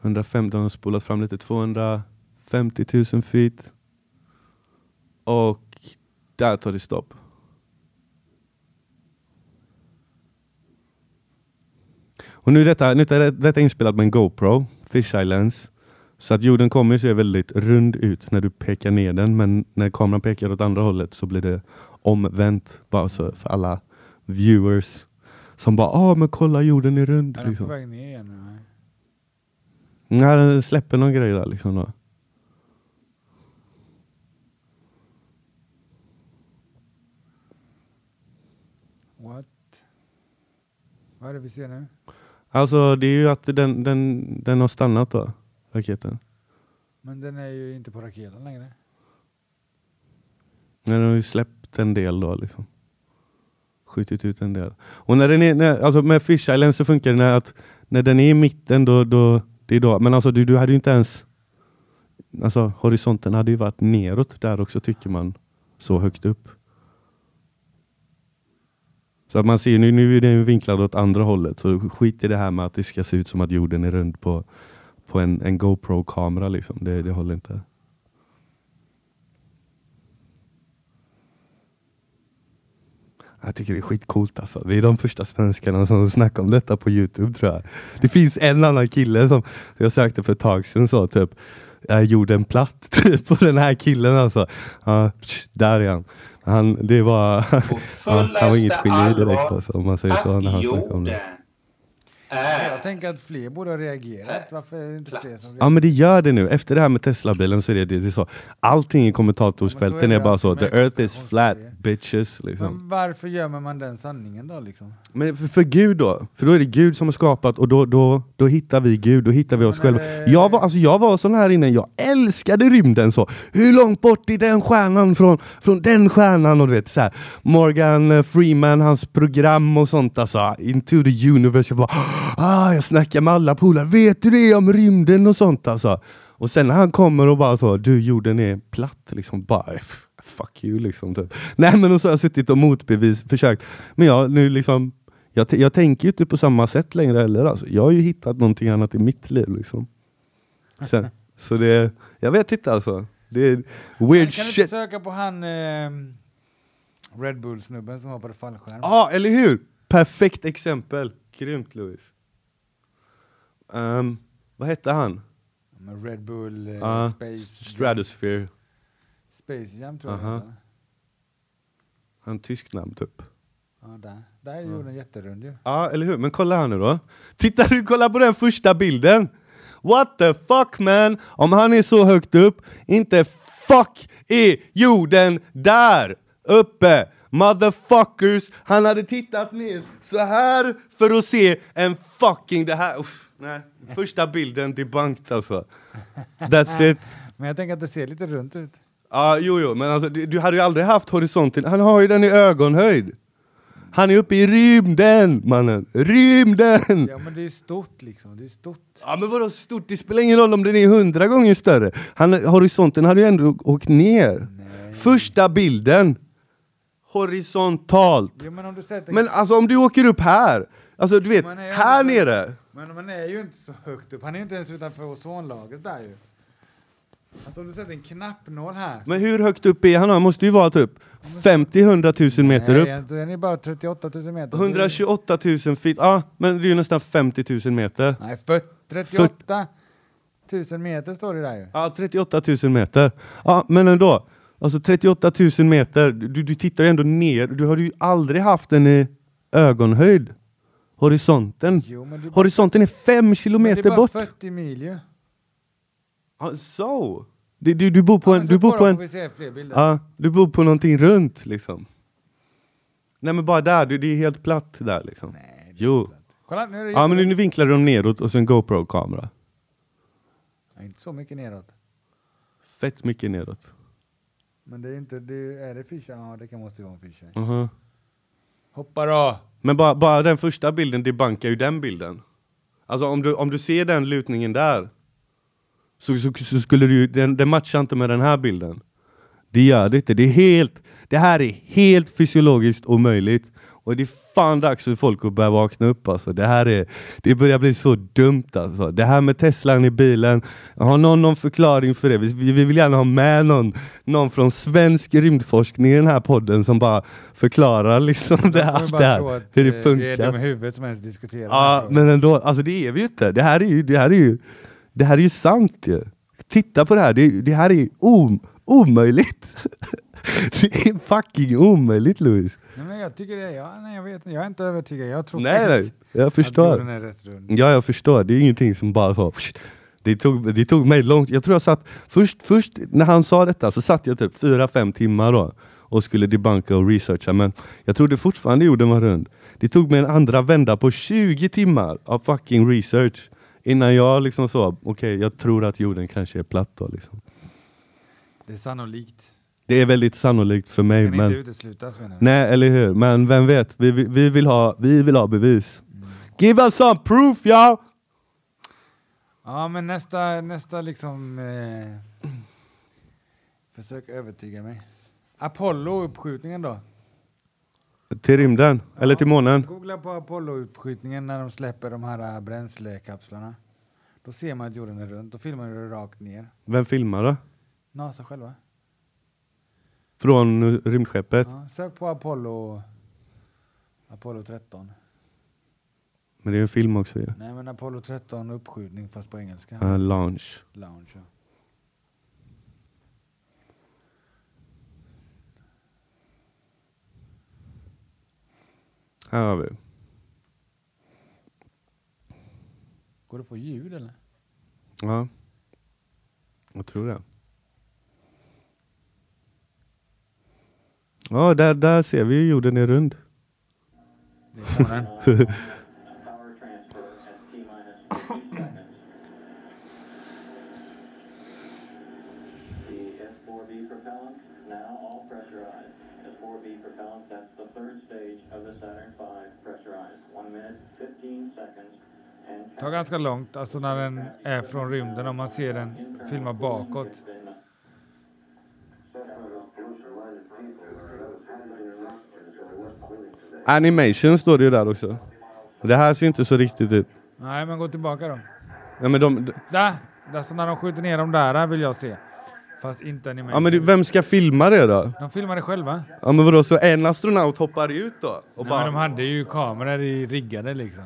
150, har spolat fram lite, 250 000 feet. Och där tar det stopp. Och nu är detta, nu är detta inspelat med en GoPro, Fish Lens. Så att jorden kommer se väldigt rund ut när du pekar ner den, men när kameran pekar åt andra hållet så blir det omvänt. Bara så för alla viewers som bara ah men kolla jorden är rund. Är den på Liksom. väg ner igen? Nej. Nej, den släpper någon grej där liksom. Då. What? Vad är det vi ser nu? Alltså det är ju att den, den, den har stannat då, raketen. Men den är ju inte på raketen längre. Den har ju släppt en del då liksom. Skjutit ut en del. Och när den är, när, alltså med Fish Island så funkar det när, att, när den är i mitten då, då, det är då. Men alltså du, du hade ju inte ens, alltså horisonten hade ju varit neråt där också tycker man. Så högt upp. Så att man ser nu, nu är den ju vinklad åt andra hållet. Så skit i det här med att det ska se ut som att jorden är rund på, på en, en GoPro-kamera liksom. Det, det håller inte. Jag tycker det är skitcoolt alltså. Vi är de första svenskarna som snackar om detta på Youtube tror jag. Det finns en annan kille som jag sökte för ett tag sedan så typ är jorden platt typ, på den här killen alltså. Ja, tsch, där är han. han det var, ja, han var inget geni direkt alltså, om man säger så när han snackade om det. Jag tänker att fler borde ha reagerat. Varför är det inte fler som Ja men det gör det nu. Efter det här med Tesla-bilen så är det, det, det är så. Allting i kommentatorsfälten det är bara alltid så. The earth is flat bitches. Liksom. Men varför gömmer man den sanningen då liksom? Men för, för Gud då? För då är det Gud som har skapat och då, då, då hittar vi Gud, då hittar vi oss Men är själva. det- Jag var, alltså jag var sån här inne, jag älskade rymden så. Hur långt bort är den stjärnan från, från den stjärnan? Och du vet så här. Morgan Freeman, hans program och sånt alltså. Into the universe. Jag bara, ah, jag snackar med alla polare. Vet du det om rymden och sånt alltså? Och sen när han kommer och bara så, du jorden är platt liksom. Bara, fuck you liksom. Typ. Nej men och så har jag suttit och motbevis, försökt. Men jag nu liksom jag, jag tänker ju inte på samma sätt längre heller. Alltså. Jag har ju hittat någonting annat i mitt liv. Liksom. Sen, så det, jag vet inte alltså. Det är weird Men kan du inte shit. söka på han ehm, Red Bull-snubben som hoppade fallskärm? Ja, eller hur? Perfekt exempel. Grymt Louis. Ehm, vad hette han? Red Bull eh, Ja, Space, Stratosphere. Space Jam tror jag Aha. det heter. Han tysk namn typ. Ja, där. Där är jorden jätterund ju. Ja, eller hur? Men kolla här nu då. Titta du, kolla på den första bilden. What the fuck man? Om han är så högt upp, inte fuck är jorden där uppe. Motherfuckers, han hade tittat ner så här för att se en fucking det här. Uff, nej. Första bilden debunked alltså. That's it. Men jag tänker att det ser lite runt ut. Ja, jo, jo, men alltså, du, du hade ju aldrig haft horisonten. Han har ju den i ögonhöjd. Han är uppe i rymden, mannen. Rymden! Ja men det är stort liksom, det är stort. Ja men vadå stort? Det spelar ingen roll om den är hundra gånger större. Han, horisonten hade ju ändå åkt ner. Första bilden. Horisontalt. Jo men om du sätter... Men alltså om du åker upp här. Alltså du vet, ju här ändå- nere. Men man är ju inte så högt upp, han är ju inte ens utanför ozonlagret där ju. Alltså om du sätter en knappnål här. Men hur högt upp är han? Han måste ju vara typ 50-100 000 meter upp. Nej, den är bara 38 000 meter. 128 000 feet. Ja, men det är ju nästan 50 000 meter. Nej, för 38 000 meter står det där ju. Ja, 38 000 meter. Ja, men ändå. Alltså 38 000 meter, du, du tittar ju ändå ner. Du har ju aldrig haft den i ögonhöjd. Horisonten. Jo, men det är bara, Horisonten är fem men det är kilometer bara bort. 40 mil ju. Ja, så. Du, du, du bor på Ja, en... men Du bor på en vi se fler bilder. ja, du bor på någonting runt liksom. Nej men bara där, du, det är helt platt där liksom. Nej, det är Jo. inte lätt. Kolla, nu är det Ja men nu vinklar du dem neråt och så en GoPro-kamera. Nej, Inte så mycket neråt. Fett mycket neråt. Men det är inte, det är, är det fischer? Ja, det kan måste vara en fischer. Mhm. Hoppa då! Men bara, bara den första bilden debankar ju den bilden. Alltså om du, om du ser den lutningen där så, så, så skulle du den, den matchar inte med den här bilden. Det gör det inte. Det, är helt, det här är helt fysiologiskt omöjligt. Och det är fan dags för folk att börja vakna upp alltså. Det här är, det börjar bli så dumt alltså. Det här med Teslan i bilen, har någon någon förklaring för det? Vi, vi vill gärna ha med någon, någon från svensk rymdforskning i den här podden som bara förklarar liksom det, allt det här, hur eh, det Vi är funkar. dumma i huvudet som ens diskuterar. Ja, men ändå, alltså det är vi ju inte. Det här är ju, det här är ju, det här är ju sant ju. Titta på det här, det, det här är om, omöjligt. det är fucking omöjligt Louis. Nej, men jag tycker det. Ja, nej, jag vet. Jag är inte övertygad. Jag tror Nej, nej, jag att förstår. jorden är rätt rund. Ja, jag förstår. Det är ingenting som bara så... Det tog, det tog mig långt. Jag tror jag satt... Först, först när han sa detta så satt jag typ fyra fem timmar då och skulle debunka och researcha men jag trodde fortfarande jorden var rund. Det tog mig en andra vända på 20 timmar av fucking research innan jag liksom sa okej, jag tror att jorden kanske är platt då liksom. Det är sannolikt. Det är väldigt sannolikt för mig kan men... inte uteslutas menar du? Nej, eller hur? Men vem vet? Vi, vi, vi, vill, ha, vi vill ha bevis. Give us some proof, y'all! Ja, men nästa, nästa liksom... Eh, försök övertyga mig. Apollo-uppskjutningen då? Till rymden? Eller till månen? Googla på Apollo-uppskjutningen när de släpper de här äh, bränslekapslarna. Då ser man att jorden är runt. Då filmar du rakt ner. Vem filmar då? NASA själva. Från rymdskeppet? Ja, sök på Apollo... Apollo 13. Men det är en film också ju. Nej men Apollo 13 uppskjutning fast på engelska. Uh, launch. Lounge. Ja. Här har vi. Går det få ljud eller? Ja. Jag tror det. Ja, där, där ser vi ju jorden är rund. Det är månen. Power transfer at T minus 50 seconds. The S4B propellants now all pressurized. S4B propellants, that's the third stage of the Saturn V pressurized. One minute, 15 seconds. And Det tar ganska långt, alltså när den är från rymden, om man ser den filma bakåt. Animation står det ju där också. Det här ser inte så riktigt ut. Nej men gå tillbaka då. Ja, men de, Där! Alltså när de skjuter ner dem där vill jag se. Fast inte animation. ja, men det, vem ska filma det då? De filmade själva. Ja, men vadå, så en astronaut hoppar ut då? Och Nej, bara, men de hade ju kameror i riggade liksom.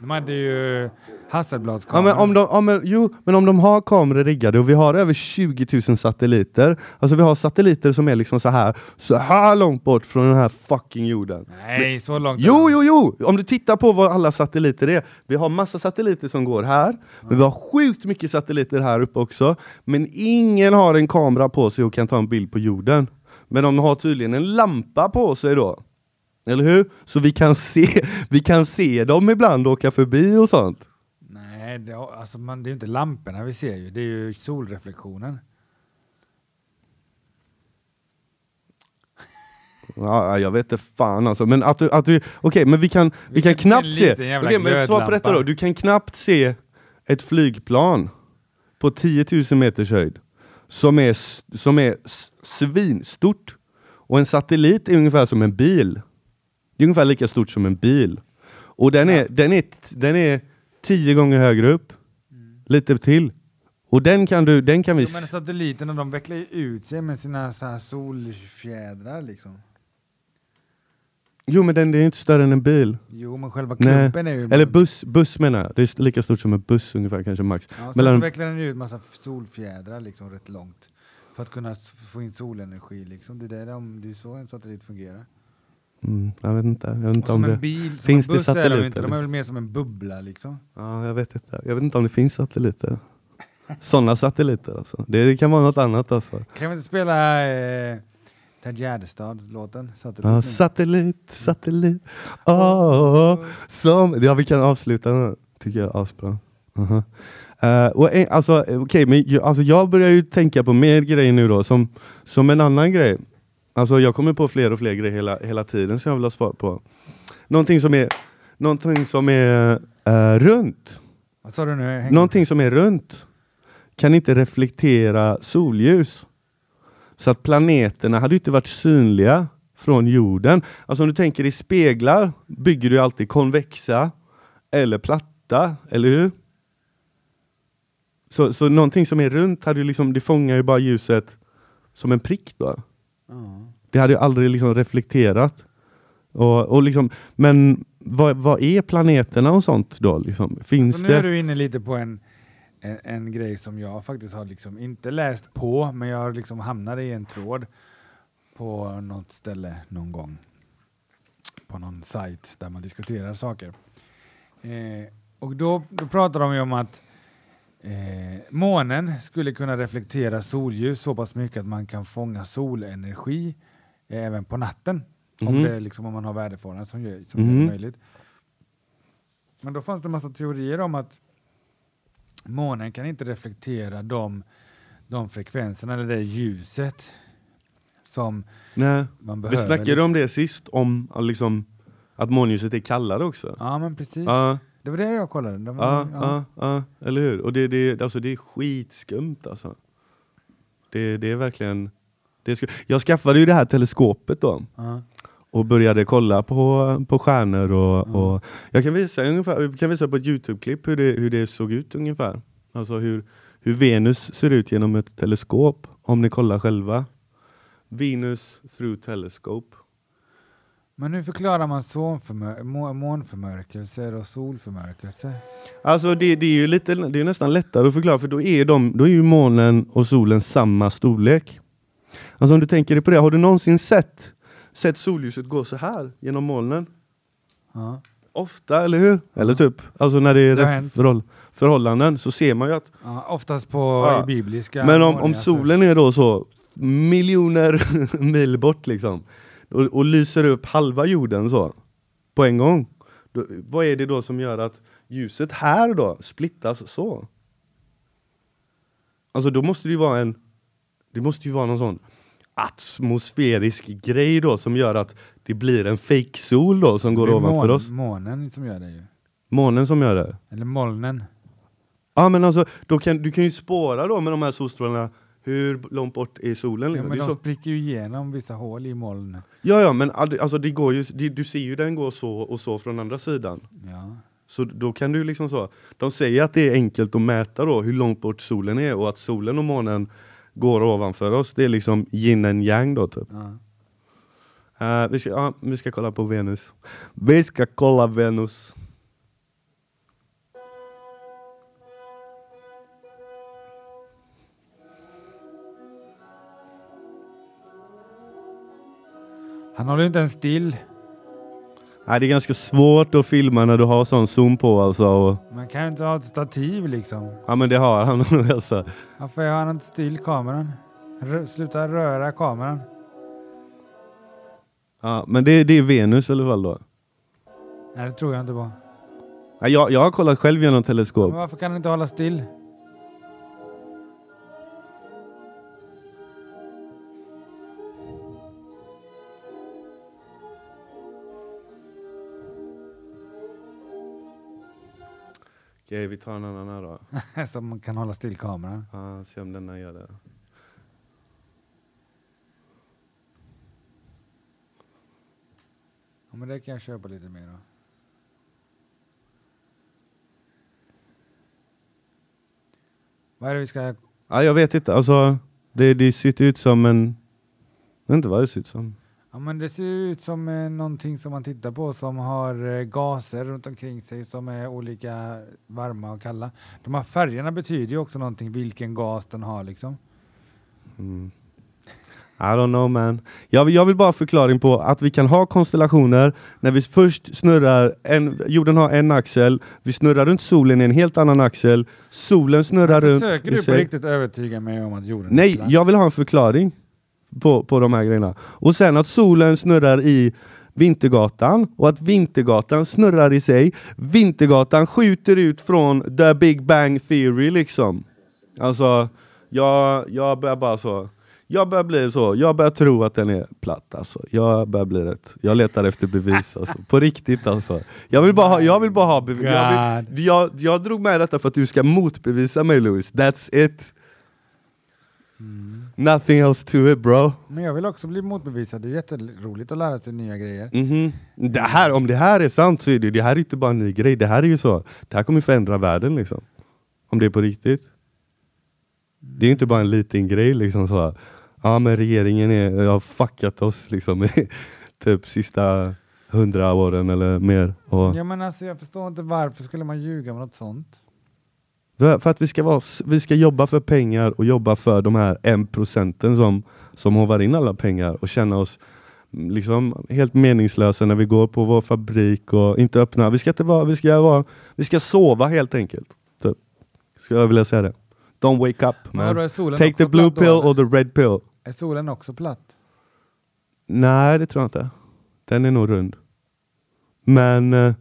De hade ju Ja, Hasselbladskameror. men om de, ja, men, jo, men om de har kameror riggade och vi har över 20 000 satelliter. Alltså vi har satelliter som är liksom så här, så här långt bort från den här fucking jorden. Nej, så långt. Jo, jo, jo! Om du tittar på vad alla satelliter är. Vi har massa satelliter som går här, men vi har sjukt mycket satelliter här uppe också. Men ingen har en kamera på sig och kan ta en bild på jorden. Men de har tydligen en lampa på sig då. Eller hur? Så vi kan se, vi kan se dem ibland åka förbi och sånt. Nej, det, alltså man, det är ju inte lamporna vi ser ju. Det är ju solreflektionen. Ja, jag vet inte fan alltså. Men att du, att du okej, men vi kan, vi, Vi kan kan knappt se. Okej, men svar på detta då. Du kan knappt se ett flygplan på 10 000 meters höjd som är, som är svinstort. Och en satellit är ungefär som en bil. Det är ungefär lika stort som en bil. Och den är, den är, den är tio gånger högre upp. Lite till. Och den kan, du, den kan vi... Jo, men satelliterna de vecklar ju ut sig med sina så här solfjädrar liksom. Jo men den, den är inte större än en bil. Jo, men själva Nej. klumpen är ju... Eller buss, buss menar jag. Det är lika stort som en buss ungefär, kanske max. Ja, sen Mellan- så vecklar den ut massa solfjädrar liksom rätt långt. För att kunna få in solenergi liksom. Det är, där de, det är så en satellit fungerar. Mm, jag vet inte. Jag vet inte om det... bil, som Finns en det är de satelliter, inte. De är liksom? väl mer som en bubbla liksom. Ja, jag vet inte. Jag vet inte om det finns satelliter. Sådana satelliter alltså. Det, kan vara något annat alltså. Kan vi inte spela eh, Ted Gärdestad-låten? Satellit nu? satellit, satellit. Oh, som, ja, vi kan avsluta nu. Tycker jag är asbra. Och, en- alltså, okej, men alltså, jag börjar ju tänka på mer grejer nu då. Som, som en annan grej. Alltså, jag kommer på fler och fler grejer hela, hela tiden som jag vill ha svar på. Någonting som är, någonting som är eh, runt. Vad sa du nu? Häng Någonting som är runt kan inte reflektera solljus. Så att planeterna hade inte varit synliga från jorden. Alltså om du tänker i speglar bygger du alltid konvexa eller platta, eller hur? Så, så någonting som är runt, hade liksom, det fångar ju bara ljuset som en prick då. Det hade ju aldrig liksom reflekterat. Och, och liksom, men vad, vad är planeterna och sånt då? Liksom? Finns Så nu det? är du inne lite på en, en, en grej som jag faktiskt har liksom inte läst på, men jag har liksom hamnat i en tråd på något ställe någon gång. På någon sajt där man diskuterar saker. Eh, och då, då pratar de ju om att eh, månen skulle kunna reflektera solljus så pass mycket att man kan fånga solenergi eh, även på natten. Om, Mhm. det, liksom, om man har väderförhållanden som gör, som gör Mhm. det möjligt. Men då fanns det en massa teorier om att månen kan inte reflektera de, de frekvenserna eller det ljuset som Nej. man Vi behöver. snackade om det sist, om liksom, att månljuset är kallare också. Ja, men precis. Ja, Det var det jag kollade. Det var, ja, ja, ja, eller hur? Och det, det, alltså, det är skitskumt alltså. Det, det är verkligen... Det är jag skaffade ju det här teleskopet då. Ja. och började kolla på, på stjärnor och, och jag kan visa ungefär, jag kan visa på ett Youtube-klipp hur det, hur det såg ut ungefär. Alltså hur, hur Venus ser ut genom ett teleskop, om ni kollar själva. Venus through telescope. Men hur förklarar man månförmörkelser och solförmörkelser? Alltså det, det är ju lite, det är nästan lättare att förklara för då är, de, då är ju månen och solen samma storlek. Alltså om du tänker dig på det, har du någonsin sett, sett solljuset gå så här genom molnen? Ja. Ofta, eller hur? Eller typ, alltså när det är Det rätt förhåll, förhållanden så ser man ju att Ja, oftast på Ja. bibliska Men om, om solen är då så miljoner mil bort liksom och, och lyser upp halva jorden så på en gång. Då, vad är det då som gör att ljuset här då splittas så? Alltså då måste det ju vara en Det måste ju vara någon sån atmosfärisk grej då som gör att det blir en fake-sol då som går ovanför mån- oss. Månen som gör det ju. Månen som gör det. Eller molnen. Ja men alltså, då kan, du kan ju spåra då med de här solstrålarna hur långt bort är solen? Ja, Liksom. men de så, spricker ju igenom vissa hål i molnen. ja ja men alltså, det går ju, det, du ser ju den gå så och så från andra sidan. Ja. Så då kan du liksom så, de säger att det är enkelt att mäta då hur långt bort solen är och att solen och månen går ovanför oss. Det är liksom yin and yang då typ. Ja. Eh, vi, ska, ja, vi ska kolla på Venus. Vi ska kolla Venus. Han håller inte ens still. Nej, det är ganska svårt att filma när du har sån zoom på alltså. Och, Man kan ju inte ha ett stativ liksom. ja men det har han alltså. Varför har han inte still kameran? Rö- sluta röra kameran. Ja, men det, det är Venus i alla fall då. Nej, det tror jag inte på. Ja, jag, jag har kollat själv genom Men teleskop. varför kan han inte hålla still? Okej, vi tar en annan här då. Som man kan hålla still kameran. Ja, se om denna gör det. Ja, men det kan jag köpa lite mer då. Vad är det vi ska... Ja, jag vet inte. Alltså, det, det ser ut som en... Jag vet inte vad det ser ut som. Ja, men det ser ut som eh, någonting som man tittar på som har eh, gaser runt omkring sig som är olika varma och kalla. De här färgerna betyder ju också någonting, vilken gas den har liksom. Mm. I don't know man. Jag, vill- jag vill bara förklaring på att vi kan ha konstellationer när vi först snurrar, en, jorden har en axel, vi snurrar runt solen i en helt annan axel, solen snurrar runt Försöker du på riktigt övertyga mig om att jorden är Nej, platt? jag vill ha en förklaring på, på de här grejerna. Och sen att solen snurrar i Vintergatan och att Vintergatan snurrar i sig. Vintergatan skjuter ut från the big bang theory liksom. Alltså, jag, jag börjar bara så. Jag börjar bli så, jag börjar tro att den är platt alltså. Jag börjar bli rätt. Jag letar efter bevis alltså. På riktigt alltså. Jag vill bara ha, jag vill bara ha bevis. Jag, vill, jag, jag drog med detta för att du ska motbevisa mig Louis. That's it. Nothing else to it bro. Men jag vill också bli motbevisad. Det är jätteroligt att lära sig nya grejer. Mhm. Det här, om det här är sant så är det, det här är inte bara en ny grej. Det här är ju så. Det här kommer förändra världen liksom. Om det är på riktigt. Det är inte bara en liten grej liksom så. Ja men regeringen är, har fuckat oss liksom i typ sista hundra åren eller mer. Och, Ja men alltså jag förstår inte varför skulle man ljuga med något sånt? För att vi ska, vara, vi ska jobba för pengar och jobba för de här en procenten som, som hovar in alla pengar och känna oss mm, liksom helt meningslösa när vi går på vår fabrik och inte öppna. Vi ska, inte vara, vi ska, vara, vi ska sova helt enkelt. Typ. Skulle jag vilja säga det. Don't wake up man. är Take the blue då, pill or the red pill. Är solen också platt? Nej det tror jag inte. Den är nog rund. Men eh,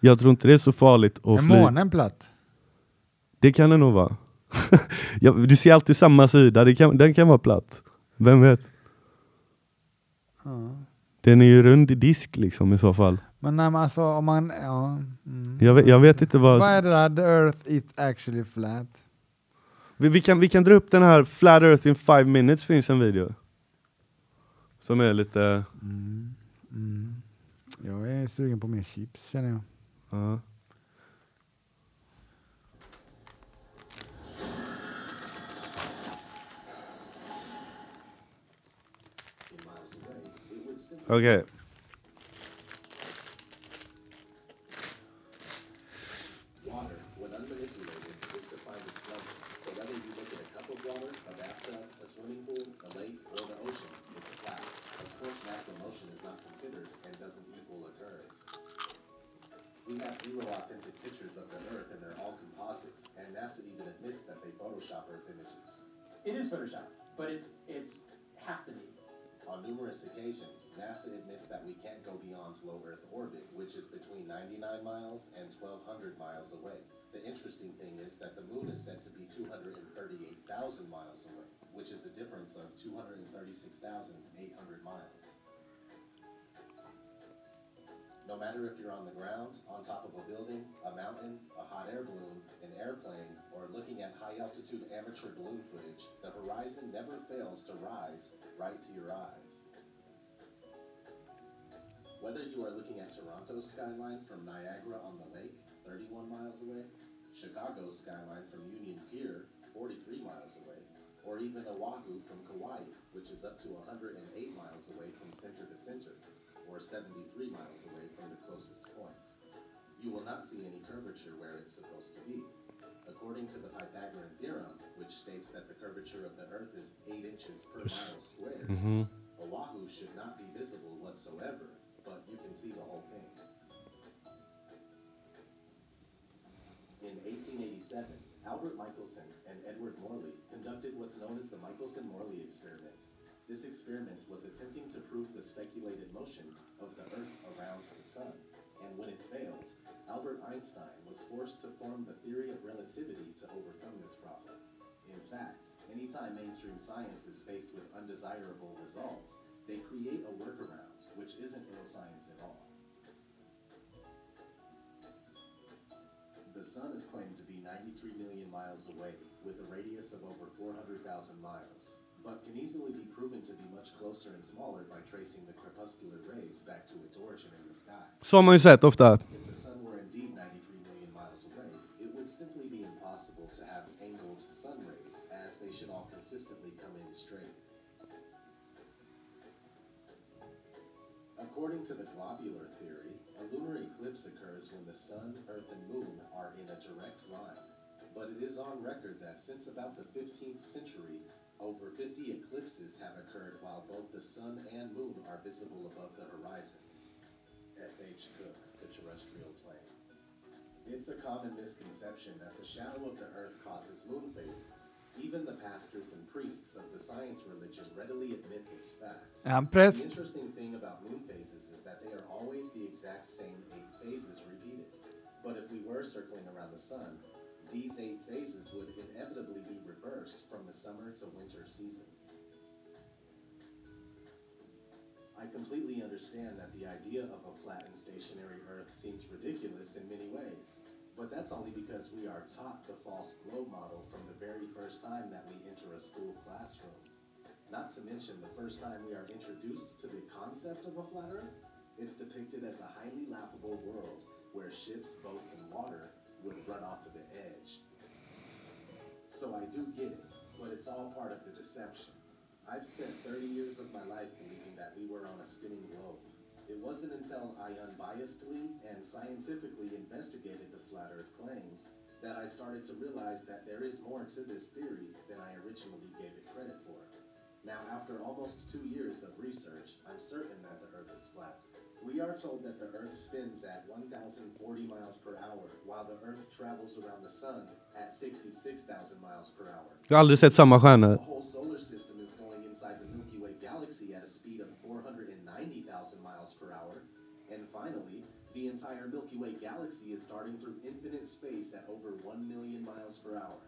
jag tror inte det är så farligt att Är fly. månen platt? Det kan det nog vara. du ser alltid samma sida, kan, den kan vara platt. Vem vet? Ja. Den är ju rund i disk liksom i så fall. Men nej, men alltså om man... Ja, mm. Jag vet, jag vet inte vad... Vad är det där? The earth is actually flat. Vi, vi, kan, vi kan dra upp den här Flat Earth in five minutes finns en video. Som är lite... Mm. Mm. Jag är sugen på mer chips känner jag. ja. Okej. Water, when unmanipulated, is to find its level. So whether you look at a cup of water, a bathtub, a swimming pool, a lake, or the ocean, it's flat. Of course, natural motion is not considered and doesn't equal a curve. We have zero authentic pictures of the Earth, and they're all composites. And NASA even admits that they Photoshop Earth images. It is Photoshop, but it's it's has to be. On numerous occasions, NASA admits that we can't go beyond low Earth orbit, which is between 99 miles and 1,200 miles away. The interesting thing is that the moon is said to be 238,000 miles away, which is a difference of 236,800 miles. No matter if you're on the ground, on top of a building, a mountain, a hot air balloon, an airplane, or looking at high altitude amateur balloon footage, the horizon never fails to rise right to your eyes. Whether you are looking at Toronto's skyline from Niagara on the lake, 31 miles away, Chicago's skyline from Union Pier, 43 miles away, or even Oahu from Kauai, which is up to 108 miles away from center to center, or 73 miles away from the closest points. You will not see any curvature where it's supposed to be. According to the Pythagorean theorem, which states that the curvature of the Earth is 8 inches per mile squared, mm-hmm. Oahu should not be visible whatsoever, but you can see the whole thing. In 1887, Albert Michelson and Edward Morley conducted what's known as the Michelson-Morley experiment. This experiment was attempting to prove the speculated motion of the Earth around the Sun, and when it failed, Albert Einstein was forced to form the theory of relativity to overcome this problem. In fact, anytime mainstream science is faced with undesirable results, they create a workaround, which isn't real science at all. The sun is claimed to be 93 million miles away, with a radius of over 400,000 miles, but can easily be proven to be much closer and smaller by tracing the crepuscular rays back to its origin in the sky. Har man ju sett ofta. If the sun were indeed 93 million miles away, it would simply be impossible to have angled sun rays, as they should all consistently According to the globular theory, a lunar eclipse occurs when the sun, earth, and moon are in a direct line. But it is on record that since about the 15th century, over 50 eclipses have occurred while both the sun and moon are visible above the horizon. F.H. Cook, The Terrestrial Plane. It's a common misconception that the shadow of the Earth causes moon phases. Even the pastors and priests of the science religion readily admit this fact. Är han The interesting thing about moon phases is that they are always the exact same eight phases repeated. But if we were circling around the sun, these eight phases would inevitably be reversed from the summer to winter seasons. I completely understand that the idea of a flat and stationary Earth seems ridiculous in many ways. But that's only because we are taught the false globe model from the very first time that we enter a school classroom. Not to mention the first time we are introduced to the concept of a flat earth, it's depicted as a highly laughable world where ships, boats, and water would run off to the edge. So I do get it, but it's all part of the deception. I've spent 30 years of my life believing that we were on a spinning globe. It wasn't until I unbiasedly and scientifically investigated the flat earth claims that I started to realize that there is more to this theory than I originally gave it credit for. Now, after almost two years of research, I'm certain that the earth is flat. We are told that the earth spins at 1,040 miles per hour, while the earth travels around the sun at 66,000 miles per hour. Jag har aldrig sett samma stjärnor. The whole solar system is going inside the galaxy at a speed of 490,000 miles per hour. And finally, the entire Milky Way galaxy is starting through infinite space at over 1 million miles per hour.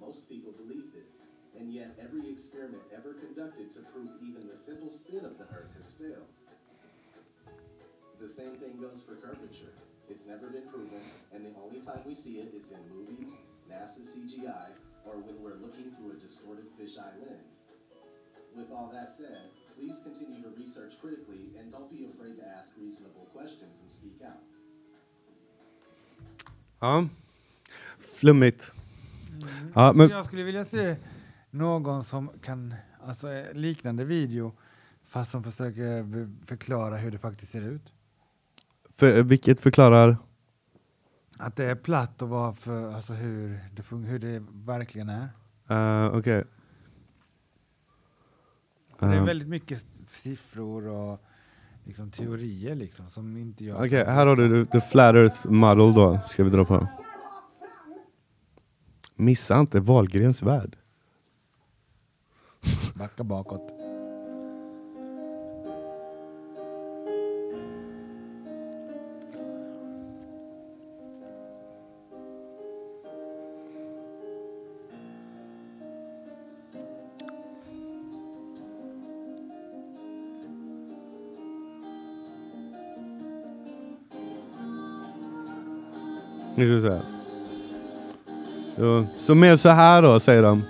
Most people believe this, and yet every experiment ever conducted to prove even the simple spin of the Earth has failed. The same thing goes for curvature. It's never been proven, and the only time we see it is in movies, NASA CGI, or when we're looking through a distorted fisheye lens. With all that said, please continue to research critically and don't be afraid to ask reasonable questions and speak out. Ja. Flummigt. Ja, men, Jag skulle vilja se någon som kan, alltså eh, liknande video, fast som försöker förklara hur det faktiskt ser ut. för, vilket förklarar... Att det är platt och varför, alltså hur det, fun- hur det verkligen är. Uh, Okej. Det är väldigt mycket siffror och liksom teorier liksom som inte jag... Okej, här har du the flat earth model då, ska vi dra på. Missa inte Wahlgrens värld. Backa bakåt. Nu ska vi se. Så mer så här då, säger de.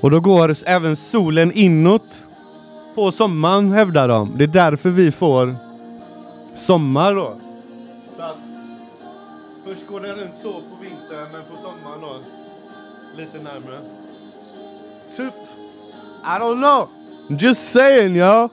Och då går även solen inåt på sommaren hävdar de. Det är därför vi får sommar då. Går den runt så på vintern men på sommaren då lite närmare. Typ. I don't know. Just saying yo.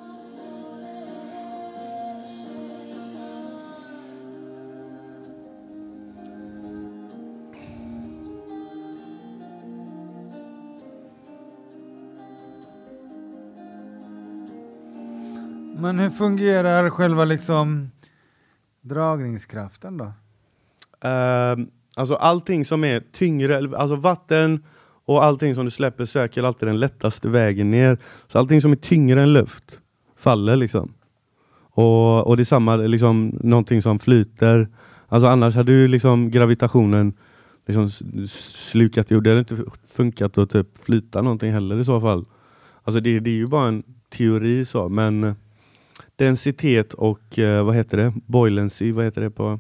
Men hur fungerar själva liksom dragningskraften då? Ehm, alltså allting som är tyngre, alltså vatten och allting som du släpper söker alltid den lättaste vägen ner. Så allting som är tyngre än luft faller liksom. Och, och det är samma, liksom, någonting som flyter. Alltså annars hade ju liksom gravitationen liksom slukat jord. Det hade inte funkat att typ flyta någonting heller i så fall. Alltså det, det är ju bara en teori så, men eh, densitet och eh, vad heter det? Boilency, vad heter det på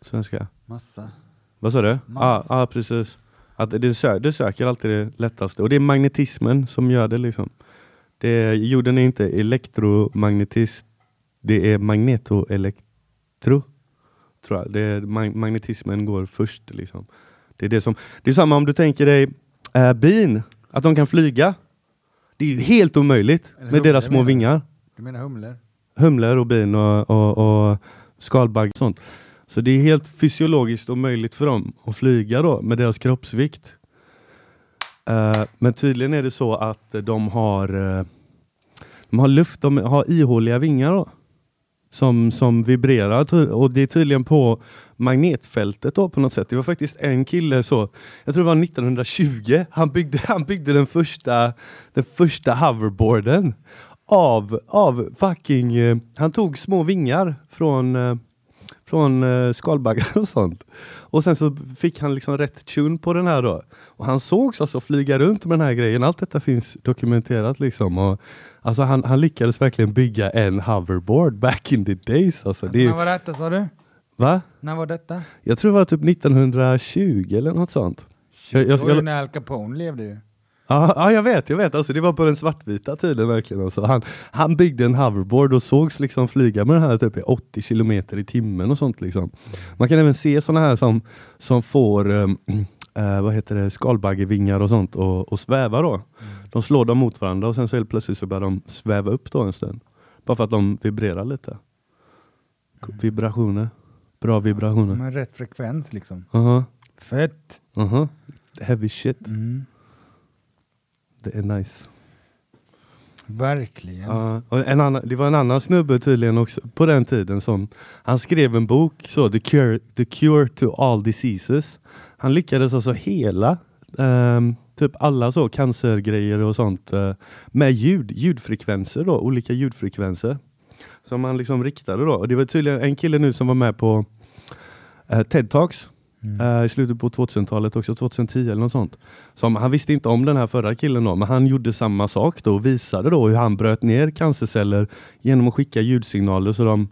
svenska? Massa. Vad sa du? Ja, Mass. ah, precis. Att det, sö det söker alltid det lättaste. Och det är magnetismen som gör det. liksom. det är, jorden är inte elektromagnetisk, det är magnetoelektro. Tror jag. Det är, mag magnetismen går först. Liksom. Det, är det, som, det är samma om du tänker dig äh, bin, att de kan flyga. Det är ju helt omöjligt Eller med deras humlor, små menar du? vingar. Du menar humlor? Humlor och bin och, och, och skalbaggar och sånt. Så det är helt fysiologiskt omöjligt för dem att flyga då med deras kroppsvikt. Uh, men tydligen är det så att de har, uh, de har luft, de har ihåliga vingar då. Som, som vibrerar och det är tydligen på magnetfältet då på något sätt. Det var faktiskt en kille så, jag tror det var 1920, han byggde, han byggde den första, den första hoverboarden av, av fucking, Uh, han tog små vingar från, från eh, skalbaggar och sånt. Och sen så fick han liksom rätt tune på den här då. Och han sågs alltså flyga runt med den här grejen. Allt detta finns dokumenterat liksom. Och, alltså han, han lyckades verkligen bygga en hoverboard back in the days. Alltså, det, är- När var detta sa du? va? När var detta? Jag tror det var typ 1920 eller något sånt. Jag, jag Det när Al Capone levde ju. Ja, ja, jag vet, jag vet. Alltså, det var på den svartvita tiden verkligen. Alltså. Han, han byggde en hoverboard och sågs liksom flyga med den här typ i 80 kilometer i timmen och sånt. Liksom. Man kan även se sådana här som, som får um, eh, vad heter det, skalbaggevingar och sånt och, och sväva då. De slår dem mot varandra och sen så helt plötsligt så börjar de sväva upp då en stund. Bara för att de vibrerar lite. Vibrationer. Bra vibrationer. Med rätt frekvens liksom. Aha, Fett! aha. Heavy shit. Mm. Det är nice. Verkligen. Ja, och en annan, det var en annan snubbe tydligen också på den tiden som han skrev en bok, så, The, Cure, The Cure to All Diseases. Han lyckades alltså hela ehm, typ alla så cancergrejer och sånt eh, med ljud, ljudfrekvenser då, olika ljudfrekvenser. Som han liksom riktade då. Och det var tydligen en kille nu som var med på eh, TED Talks eh, i slutet på 2000-talet också, 2010 eller något sånt. Som, han visste inte om den här förra killen då, men han gjorde samma sak då och visade då hur han bröt ner cancerceller genom att skicka ljudsignaler så de,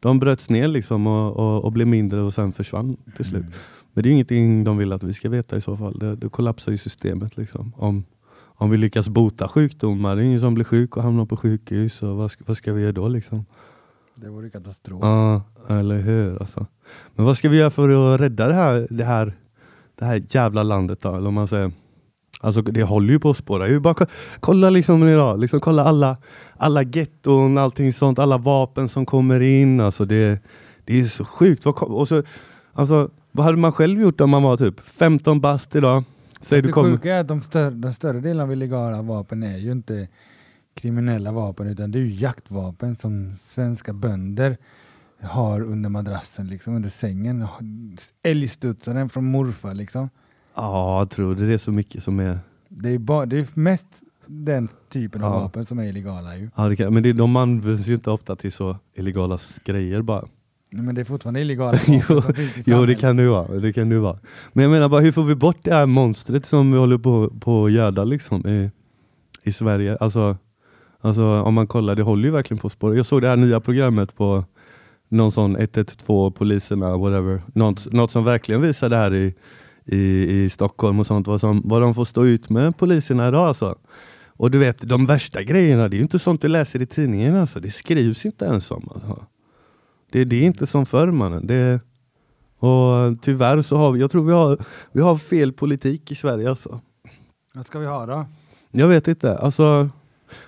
de bröts ner liksom och, och, och blev mindre och sen försvann till slut. Men det är ingenting de vill att vi ska veta i så fall. Det, det kollapsar ju systemet liksom. Om, om vi lyckas bota sjukdomar, det är ingen som blir sjuk och hamnar på sjukhus. Och vad, ska, vad ska vi göra då liksom? Det vore katastrof. Ja, eller hur? Alltså. Men vad ska vi göra för att rädda det här, det här, det här jävla landet då? Eller om man säger. Alltså det håller ju på att spåra ur. Bara ko- kolla liksom idag, liksom kolla alla, alla getton, allting sånt, alla vapen som kommer in. Alltså det, det är så sjukt. Vad, kom- och så, alltså, vad hade man själv gjort om man var typ 15 bast idag? Säg du det kommer, sjuka är att de större, den större delen av illegala vapen är ju inte kriminella vapen utan det är ju jaktvapen som svenska bönder har under madrassen, liksom, under sängen. Älgstudsaren från morfar liksom. Ja, tror det är så mycket som är Det är, ba, det är mest den typen av Ja. vapen som är illegala ju. Ja, det kan, men det, de används ju inte ofta till så illegala grejer bara. Nej, Men det är fortfarande illegala jo, som finns i jo, det kan det ju vara. Det kan det vara. Men jag menar bara, hur får vi bort det här monstret som vi håller på, på att göda liksom i, i Sverige? Alltså, alltså om man kollar, det håller ju verkligen på spår. Jag såg det här nya programmet på någon sån 112 poliserna, whatever. Något, något som verkligen visar det här i, i, i Stockholm och sånt, vad, som, vad de får stå ut med poliserna idag alltså. Och du vet, de värsta grejerna, det är ju inte sånt du läser i tidningen alltså. Det skrivs inte ens om. Alltså. Det, det är inte som förr mannen. Det, och tyvärr så har vi, jag tror vi har, vi har fel politik i Sverige alltså. Vad ska vi ha då? Jag vet inte. Alltså,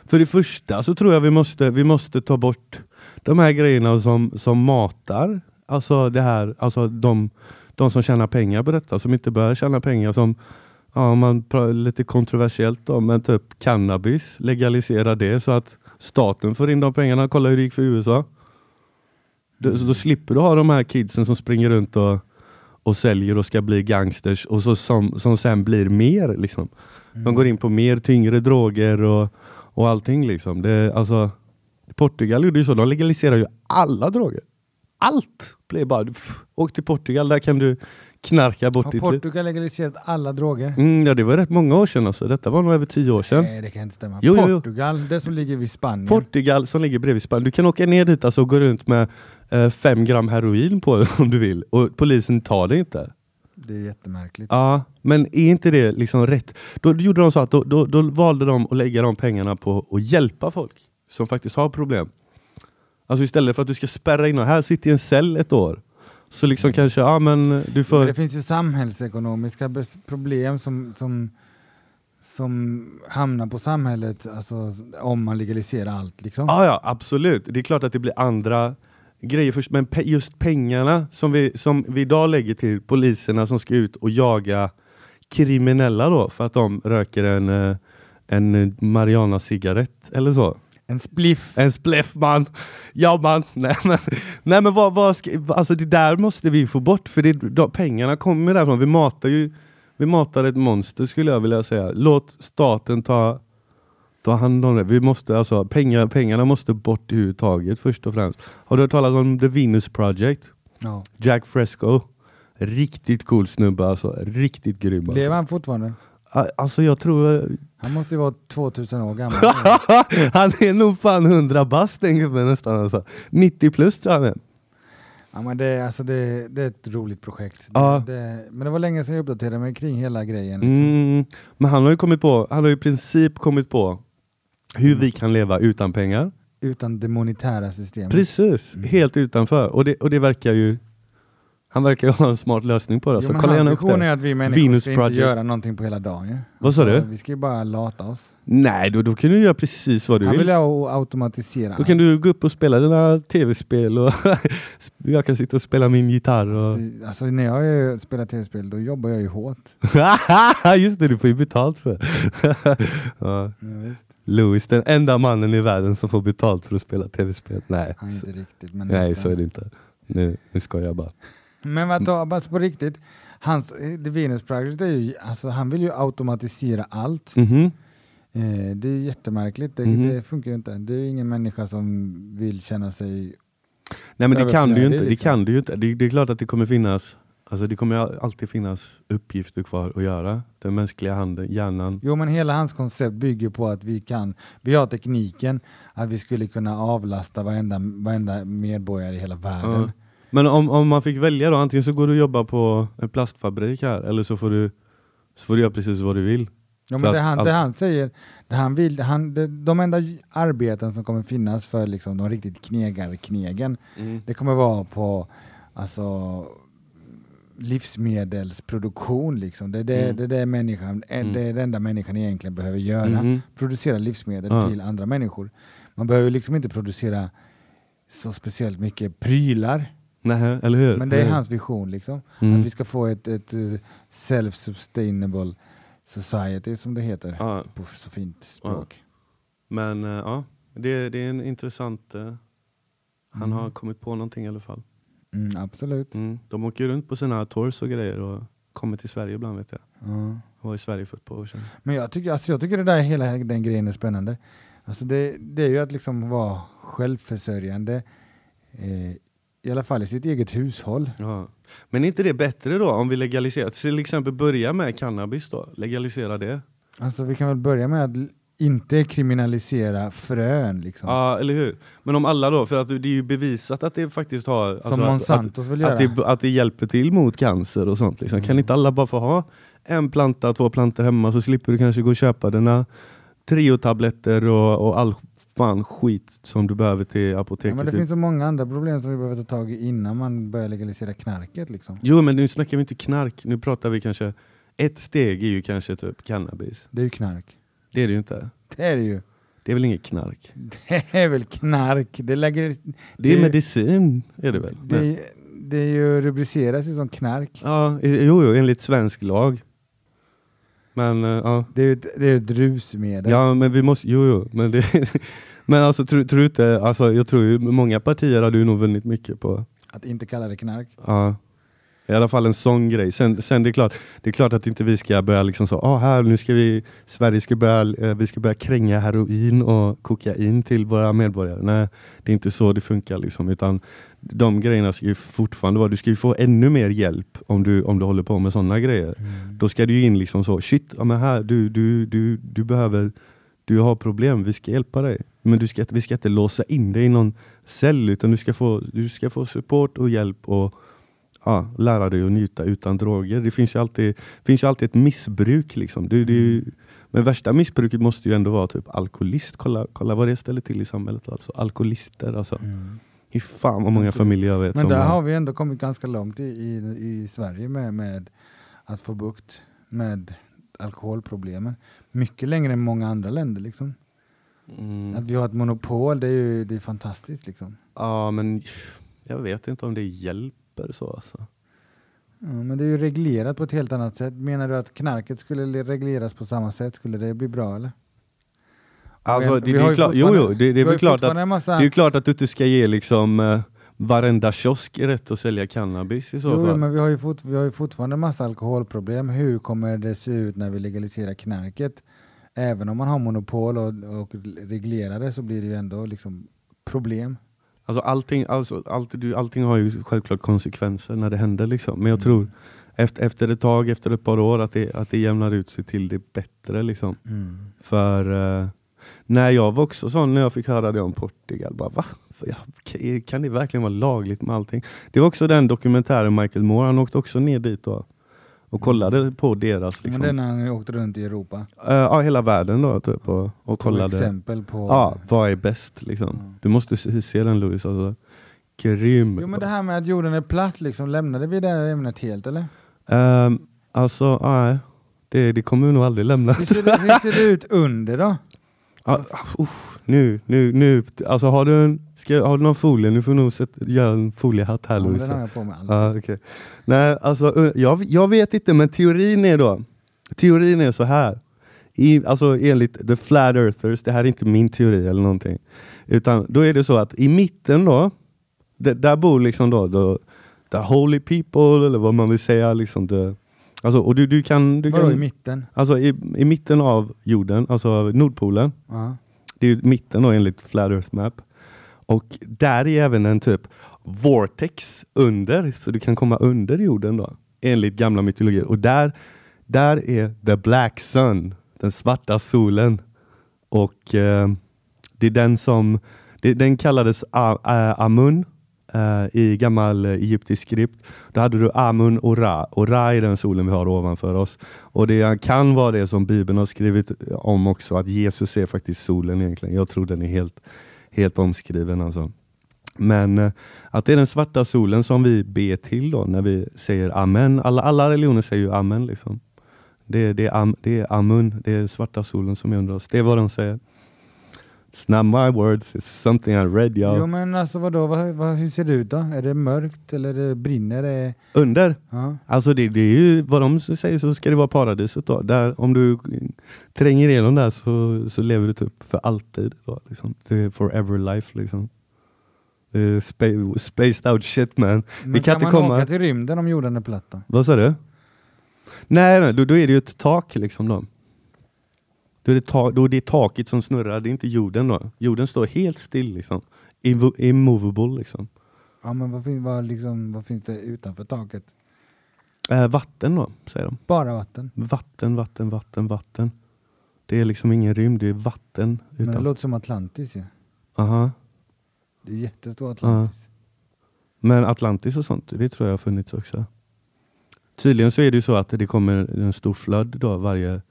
för det första så tror jag vi måste, vi måste ta bort de här grejerna som, som matar. Alltså det här, alltså de, de som tjänar pengar på detta, som inte bör tjäna pengar. Som, ja, man lite kontroversiellt då, men typ cannabis, legalisera det så att staten får in de pengarna. Kolla hur det gick för USA. Då, så då slipper du ha de här kidsen som springer runt och, och säljer och ska bli gangsters och så som, som sen blir mer. Liksom. De går in på mer tyngre droger och, och allting. Liksom. Det, alltså, Portugal gjorde ju så, de legaliserar ju alla droger. Allt blir bara, pff, åk till Portugal, där kan du knarka bort Har ditt liv. Portugal legaliserat alla droger? Mm, ja, det var rätt många år sedan alltså. Detta var nog över tio år sedan. Nej, det kan inte stämma. Jo, jo, jo. Portugal, det som ligger vid Spanien. Portugal som ligger bredvid Spanien. Du kan åka ner dit alltså och gå runt med eh, fem gram heroin på dig om du vill. Och polisen tar det inte. det är jättemärkligt. Ja, men är inte det liksom rätt? Då gjorde de så att då, då, då valde de att lägga de pengarna på att hjälpa folk som faktiskt har problem. Alltså istället för att du ska spärra in och här sitter i en cell ett år. Så liksom kanske, ja men du får... Men det finns ju samhällsekonomiska problem som, som, som hamnar på samhället alltså, om man legaliserar allt. Liksom. Ja, ja, absolut. Det är klart att det blir andra grejer först, men pe just pengarna som vi, som vi idag lägger till poliserna som ska ut och jaga kriminella då för att de röker en, eh, en Mariana-cigarett eller så. En spliff. En spliff man! Ja man! Nej men, nej, men vad, vad ska, alltså det där måste vi få bort för det, då, pengarna kommer därifrån. Vi matar ju vi matar ett monster skulle jag vilja säga. Låt staten ta, ta hand om det. Vi måste, alltså, pengar, pengarna måste bort överhuvudtaget först och främst. Har du hört talas om The Venus Project? Ja. Jack Fresco. Riktigt cool snubbe alltså. Riktigt grym alltså. Lever han fortfarande? Alltså jag tror... Han måste ju vara 2000 år gammal. han är nog fan 100 bast den gubben nästan alltså. 90 plus tror jag han är. ja, men det, alltså det, det är ett roligt projekt. Det, Ja. det, men det var länge sedan jag uppdaterade mig kring hela grejen. Liksom. Mm. Men han har ju kommit på, han har i princip kommit på hur Mm. vi kan leva utan pengar. Utan det monetära systemet. Precis, Mm. helt utanför. Och det, och det verkar ju... Han verkar ju ha en smart lösning på det. Jo, så kolla gärna upp det. är att vi människor Venus ska inte göra någonting på hela dagen. ju. Vad sa du? Vi ska ju bara lata oss. Nej, då, då kan du göra precis vad du Han vill. vill ha automatisera. Då kan du gå upp och spela dina tv-spel och jag kan sitta och spela min gitarr. Och... Det- Alltså när jag spelar tv-spel då jobbar jag ju hårt. Just det, du får ju betalt för ja. Ja, visst. Louis, den enda mannen i världen som får betalt för att spela tv-spel. Nej, är inte riktigt men nej nästan. så är det inte. Nu, nu ska jag bara. Men vad alltså på riktigt, hans, eh, The Venus Project är ju, alltså han vill ju automatisera allt. Mhm. Eh, det är jättemärkligt, det, Mhm. det funkar ju inte. Det är ingen människa som vill känna sig... Nej men det kan du ju inte. Det liksom. kan du ju inte. Det, det är klart att det kommer finnas Alltså det kommer al- alltid finnas uppgifter kvar att göra. Den mänskliga handen, hjärnan. Jo men hela hans koncept bygger på att vi kan, vi har tekniken, att vi skulle kunna avlasta varenda, varenda medborgare i hela världen. Ja. Men om, om man fick välja då, antingen så går du och jobbar på en plastfabrik här eller så får du, så får du göra precis vad du vill. Ja, men det han, det han säger, det han vill, han, det, de enda arbeten som kommer finnas för liksom de riktigt knegarknegen, Mm. det kommer vara på alltså, livsmedelsproduktion. Liksom. Det, är det, Mm. det, är det, människan, Mm. det är det enda människan egentligen behöver göra. Mhm. Producera livsmedel Ja. till andra människor. Man behöver liksom inte producera så speciellt mycket prylar. Nej, eller hur? Men det är hans vision. Liksom. Mm. Att vi ska få ett, ett eh, self-sustainable society som det heter Ja. på så fint språk. Men eh, ja, det, det är en intressant... eh, han Mm. har kommit på någonting i alla fall. Mm, absolut. Mm. De åker runt på sina tours och grejer och kommer till Sverige ibland vet jag. Ja. Var i Sverige för ett par år sedan. Men jag tycker, alltså jag tycker det där hela den grejen är spännande. Alltså det, det är ju att liksom vara självförsörjande, eh, i alla fall i sitt eget hushåll. Ja. Men är inte det bättre då om vi legaliserar? Till exempel börja med cannabis då, legalisera det. Alltså vi kan väl börja med att inte kriminalisera frön liksom. Ja, eller hur? Men om alla då, för att det är ju bevisat att det faktiskt har... alltså Som att- Monsantos vill att, göra. att, det, att det hjälper till mot cancer och sånt. Liksom. Kan Mm. inte alla bara få ha en planta, två plantor hemma så slipper du kanske gå och köpa dina triotabletter och, och all fan skit som du behöver till Ja, apoteket. men det typ. finns så många andra problem som vi behöver ta tag i innan man börjar legalisera knarket. Liksom. Jo men nu snackar vi inte knark, nu pratar vi kanske ett steg är ju kanske typ cannabis. Det är ju knark. Det är det ju inte. Det är det ju. Det är väl inget knark? Det är väl knark. Det, lägger, Det är Det- medicin, är det väl? det, är- det är ju rubriceras ju som knark. Ja, jo, jo, enligt svensk lag. Men eh, ja. Det är ju ett, det är ett rusmedel. Ja, men vi måste, jo, jo, men det, men alltså tror, tror du inte, alltså jag tror ju många partier hade ju nog vunnit mycket på, Att inte kalla det knark. ja. I alla fall en sån grej. Sen, sen det är klart, det är klart att inte vi ska börja liksom så, ah, här nu ska vi, Sverige ska börja, eh, vi ska börja kränga heroin och kokain till våra medborgare. Nej, det är inte så det funkar liksom, utan de grejerna ska ju fortfarande vara, du ska ju få ännu mer hjälp om du, om du håller på med sådana grejer. Då ska du in liksom så, shit, ja, men här, du, du, du, du behöver, du har problem, vi ska hjälpa dig. Men du ska, vi ska inte låsa in dig i någon cell, utan du ska få, du ska få support och hjälp och ja, lära dig att njuta utan droger. Det finns ju alltid, finns ju alltid ett missbruk. Liksom. Det, är ju- men värsta missbruket måste ju ändå vara typ alkoholist. Kolla, kolla vad det ställer till i samhället. Alltså. Alkoholister. Alltså. Fy fan vad många familjer jag vet Men som där har- vi ändå kommit ganska långt i, i, i Sverige med, med att få bukt med alkoholproblemen. Mycket längre än många andra länder. Liksom. Mm. Att vi har ett monopol, det är ju det är fantastiskt. Liksom. Ja, men jag vet inte om det hjälper så. Alltså. Ja, men det är ju reglerat på ett helt annat sätt. Menar du att knarket skulle regleras på samma sätt? Skulle det bli bra eller? Alltså, det, det är klart, jo, jo, det, det är väl klart att, massa- det är klart att du inte ska ge liksom eh, varenda kiosk rätt att sälja cannabis i så Jo, fall. men vi har, ju fort, vi har ju fortfarande en massa alkoholproblem. Hur kommer det se ut när vi legaliserar knarket? Även om man har monopol och, och reglerar det så blir det ju ändå liksom problem. Alltså allting, alltså, allt, du, allting har ju självklart konsekvenser när det händer liksom. Men jag Mm. tror efter, efter ett tag, efter ett par år, att det, att det jämnar ut sig till det bättre liksom. Mm. För eh, när jag var också sån, när jag fick höra det om Portugal, bara va? Kan- det verkligen vara lagligt med allting? Det var också den dokumentären Michael Moore, han åkte också ner dit då och kollade på deras liksom, Men den han åkte runt i Europa. ja, hela världen då typ och, och kollade. exempel på... Ja, vad är bäst liksom? Du måste se, se den Louis, alltså. Grym. Jo men det här med att jorden är platt, liksom, lämnade vi det ämnet helt eller? Ehm, alltså, nej. Det, det kommer vi nog aldrig lämna. Hur ser, det, hur ser det ut under då? Ah, usch, nu, nu, nu. Alltså har du, en, ska, har du någon folie? Nu får du nog sätt, göra en foliehatt här Ja, Louis. den har jag på mig. Ja, okej. Nej, alltså, jag, jag vet inte, men teorin är då Teorin är så här. I, alltså enligt the flat earthers, det här är inte min teori eller någonting. Utan då är det så att i mitten då, det, där bor liksom då the, the holy people eller vad man vill säga. Liksom the, alltså, och du, du kan, du Vadå kan, i mitten? Alltså i, i mitten av jorden, alltså Nordpolen. Ja. Det är mitten då enligt Flat Earth Map. Och där är även en typ vortex under, så du kan komma under jorden då. Enligt gamla mytologier. Och där, där är the black sun, den svarta solen. Och eh, det är den som, det, den kallades A, Ä, Amun eh, i gammal eh, egyptisk skript. Då hade du Amun och Ra. Och Ra är den solen vi har ovanför oss. Och det kan vara det som Bibeln har skrivit eh, om också, att Jesus är faktiskt solen egentligen. Jag tror den är helt, helt omskriven alltså. Men eh, att det är den svarta solen som vi ber till då när vi säger amen. Alla, alla religioner säger ju amen. Liksom. Det, det, är am, det är amun, det är svarta solen som är under oss. Det är vad de säger. It's not my words, it's something I read. Jag. Jo men alltså vadå, vad, vad, hur ser det ut då? Är det mörkt eller det brinner det? Under? Ja. Alltså det, det är ju vad de säger så ska det vara paradiset då. Där, om du tränger igenom där så, så lever du typ för alltid. Då, liksom. Forever life liksom. Spa, spaced out shit man. Men Vi kan kan inte man komma... åka till rymden om jorden är platt då? Vad sa du? Nej, nej då, då är det ju ett tak liksom då. Då är, det ta, då är det taket som snurrar, det är inte jorden då. Jorden står helt still liksom. Immo- Immovable liksom. Ja men vad, fin, vad, liksom, vad finns det utanför taket? Eh, vatten då, säger de. Bara vatten. Vatten, vatten, vatten, vatten. Det är liksom ingen rymd, det är vatten. Men det Utan... låter som Atlantis ju. Aha. Det är jättestor Atlantis. Men Atlantis och sånt, det tror jag har funnits också. Tydligen så är det ju så att det kommer en stor flood då varje,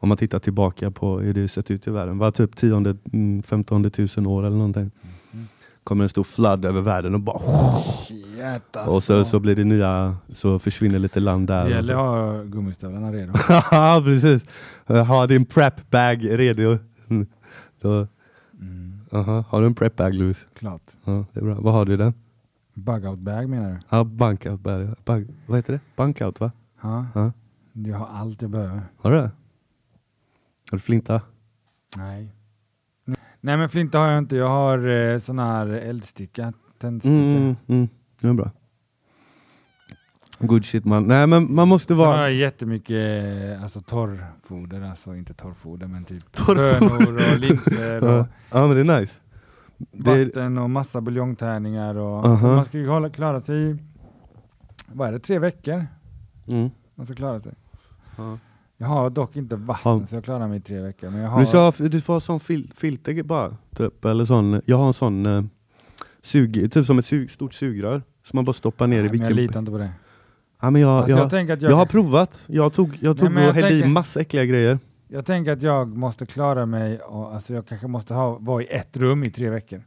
om man tittar tillbaka på hur det sett ut i världen, var typ 10 mm, 15 000 år eller någonting. Mhm. Kommer en stor flood över världen och bara Shit, och så, så blir det nya, så försvinner lite land där. Det gäller att ha gummistövlarna redo. Ja, precis. Ha din prep bag redo. Mm. Då, Mm, aha. Har du en prep bag Louis? klart. Ja, det är bra. Vad har du i den? Bug-out bag menar du? Ja, bankout bag. Bank, vad heter det? Bankout va? Ja. Ja. Jag har allt jag behöver. Har du det? Har du flinta? Nej. Nej men flinta har jag inte. Jag har eh, sån här eldsticka, tändsticka. Mm, mm, det är bra. Good shit man. Nej men man måste Sen har vara... jag jättemycket eh, alltså, torrfoder, alltså inte torrfoder men typ bönor och linser och ja men det är nice. Vatten och massa buljongtärningar. Och, Aha. alltså, man ska ju hålla, klara sig i, vad är det, tre veckor? mm. Man ska klara sig. Ja. Jag har dock inte vatten Ja. så jag klarar mig i tre veckor. Men jag har, Du, ska, du får ha sån fil, filter bara. Typ, eller sån, jag har en sån eh, sug, typ som ett sug, stort sugrör. Som man bara stoppar ner Nej, i men jag vilken... litar inte på det. Ja, men jag, Alltså, jag, jag tänker att jag, jag- har provat. Jag tog, jag tog men och jag hällde i tänker- massa äckliga grejer. Jag tänker att jag måste klara mig, och, alltså jag kanske måste ha, vara i ett rum i tre veckor.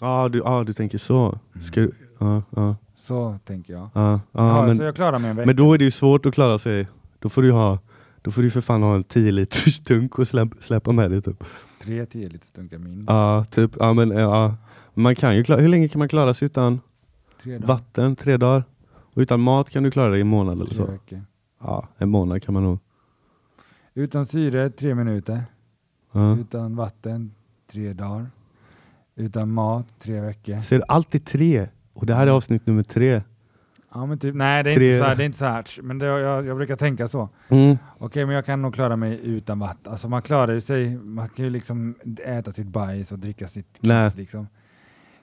Ja, du, ja, du tänker så. Ska du, ja, ja, Så tänker jag. ja, Ja, ja, men, så jag klarar mig en vecka. men då är det ju svårt att klara sig. Då får du ha då får du för fan ha en 10 liters dunk och släpp, släppa med dig typ. Tre, tio liter stunkar min. Ja, typ. Ja, men, ja. Man kan ju klara, hur länge kan man klara sig utan Tre vatten? Tre dagar? Och utan mat kan du klara dig i en månad eller Tre så? veckor. Ja, en månad kan man nog. Utan syre, tre minuter. Ja. Utan vatten, tre dagar. Utan mat, tre veckor. Ser du, alltid tre. Och det här är avsnitt nummer tre. Ja men typ, nej det är, Tre- inte så här, det är inte så här. Men det, jag, jag brukar tänka så. Mm. Okej men jag kan nog klara mig utan vatten. Alltså man klarar ju sig, man kan ju liksom äta sitt bajs och dricka sitt kiss Nej. liksom.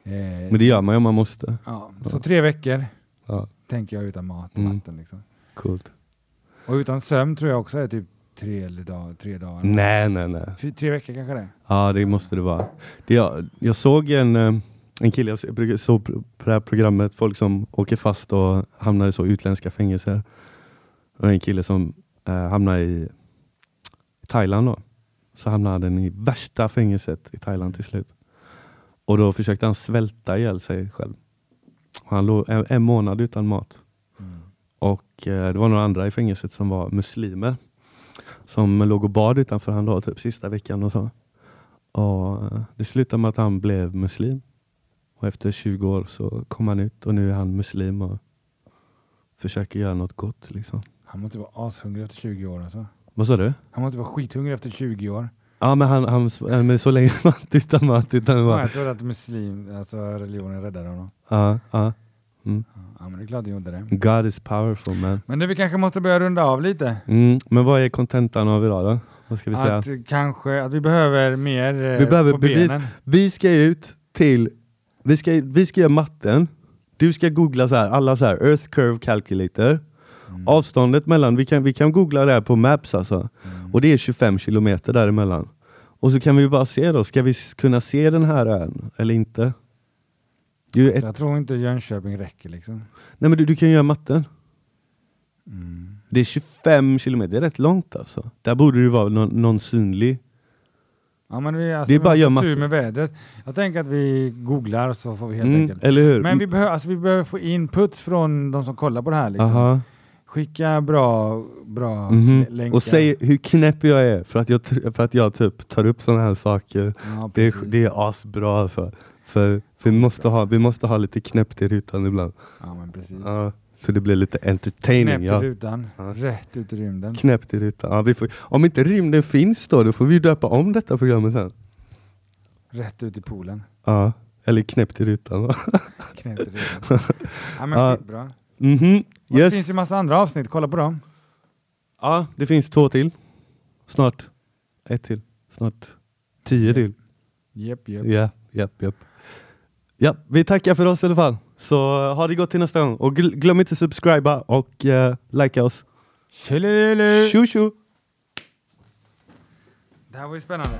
Eh, Men det gör man ju om man måste. ja, så tre veckor Ja, tänker jag utan mat och Mm. vatten. Liksom. coolt. Och utan sömn tror jag också är typ tre, eller dag, tre dagar. Nej, nej, nej. Fy- Tre veckor kanske det. Ja, det måste det vara. Det jag, jag såg en, eh, en kille, jag brukar- såg på det här programmet, folk som åker fast och hamnar i så utländska fängelser. Och en kille som eh, hamnar i Thailand då. Så hamnade han i värsta fängelset i Thailand till slut. Och då försökte han svälta ihjäl sig själv. Han låg en, en månad utan mat. Och eh, det var några andra i fängelset som var muslimer. Som låg och bad utanför han då, typ sista veckan och så. Och eh, det slutade med att han blev muslim. Och efter 20 år så kom han ut och nu är han muslim och försöker göra något gott. Liksom. Han måste vara ashungrig efter 20 år alltså. Vad sa du? Han måste vara skithungrig efter 20 år. Ja men, han, han, eh, men så länge man inte utan mat. Utan bara, jag trodde att muslim, alltså religionen räddade honom. ja, ja. Mm. Ja men det är klart det gjorde det. God is powerful man. Men nu vi kanske måste börja runda av lite. Mm. Men vad är kontentan av idag då? Vad ska vi säga? Att kanske, att vi behöver mer eh, Vi behöver på bevis. benen. Vi ska ut till, vi ska, vi ska göra matten. Du ska googla så här, alla så här, Earth Curve Calculator. Mm. Avståndet mellan, vi kan, vi kan googla det här på Maps alltså. Mm. Och det är 25 kilometer däremellan. Och så kan vi bara se då, ska vi kunna se den här ön eller inte? Det är ju Så ett, jag tror inte Jönköping räcker liksom. nej men du, du kan göra matten. Mm. Det är 25 kilometer, det är rätt långt alltså. Där borde det vara någon, någon synlig. Ja men vi, alltså, Det är bara matte. tur med vädret. Jag tänker att vi googlar så får vi helt Mm, enkelt. eller hur? Men vi, behöver, alltså, vi behöver få input från de som kollar på det här. Liksom. Aha. Skicka bra, bra Mhm. länkar. Och säg hur knäpp jag är för att jag, för att jag typ tar upp sådana här saker. Ja, Det är, det är asbra alltså. För, för vi, måste ha, vi måste ha lite knäppt i rutan ibland. Ja men precis. Ja, så det blir lite entertaining. Knäpp i Ja. rutan, Ja. rätt ut i rymden. Knäppt i rutan. Ja, vi får, om inte rymden finns då, då får vi döpa om detta programmet sen. Rätt ut i poolen. Ja, eller knäppt i rutan. va? Knäpp i rutan. Ja men Ja. Mhm, Och Det yes. finns ju massa andra avsnitt, kolla på dem. Ja, det finns två till. Snart ett till. Snart tio till. Japp, japp. Ja, japp, japp. Ja, vi tackar för oss i alla fall. Så uh, ha det gott till nästa gång. Och gl- glöm inte subscriba och uh, likea oss. Tjolilu! Tjo tjo! Det här var ju spännande.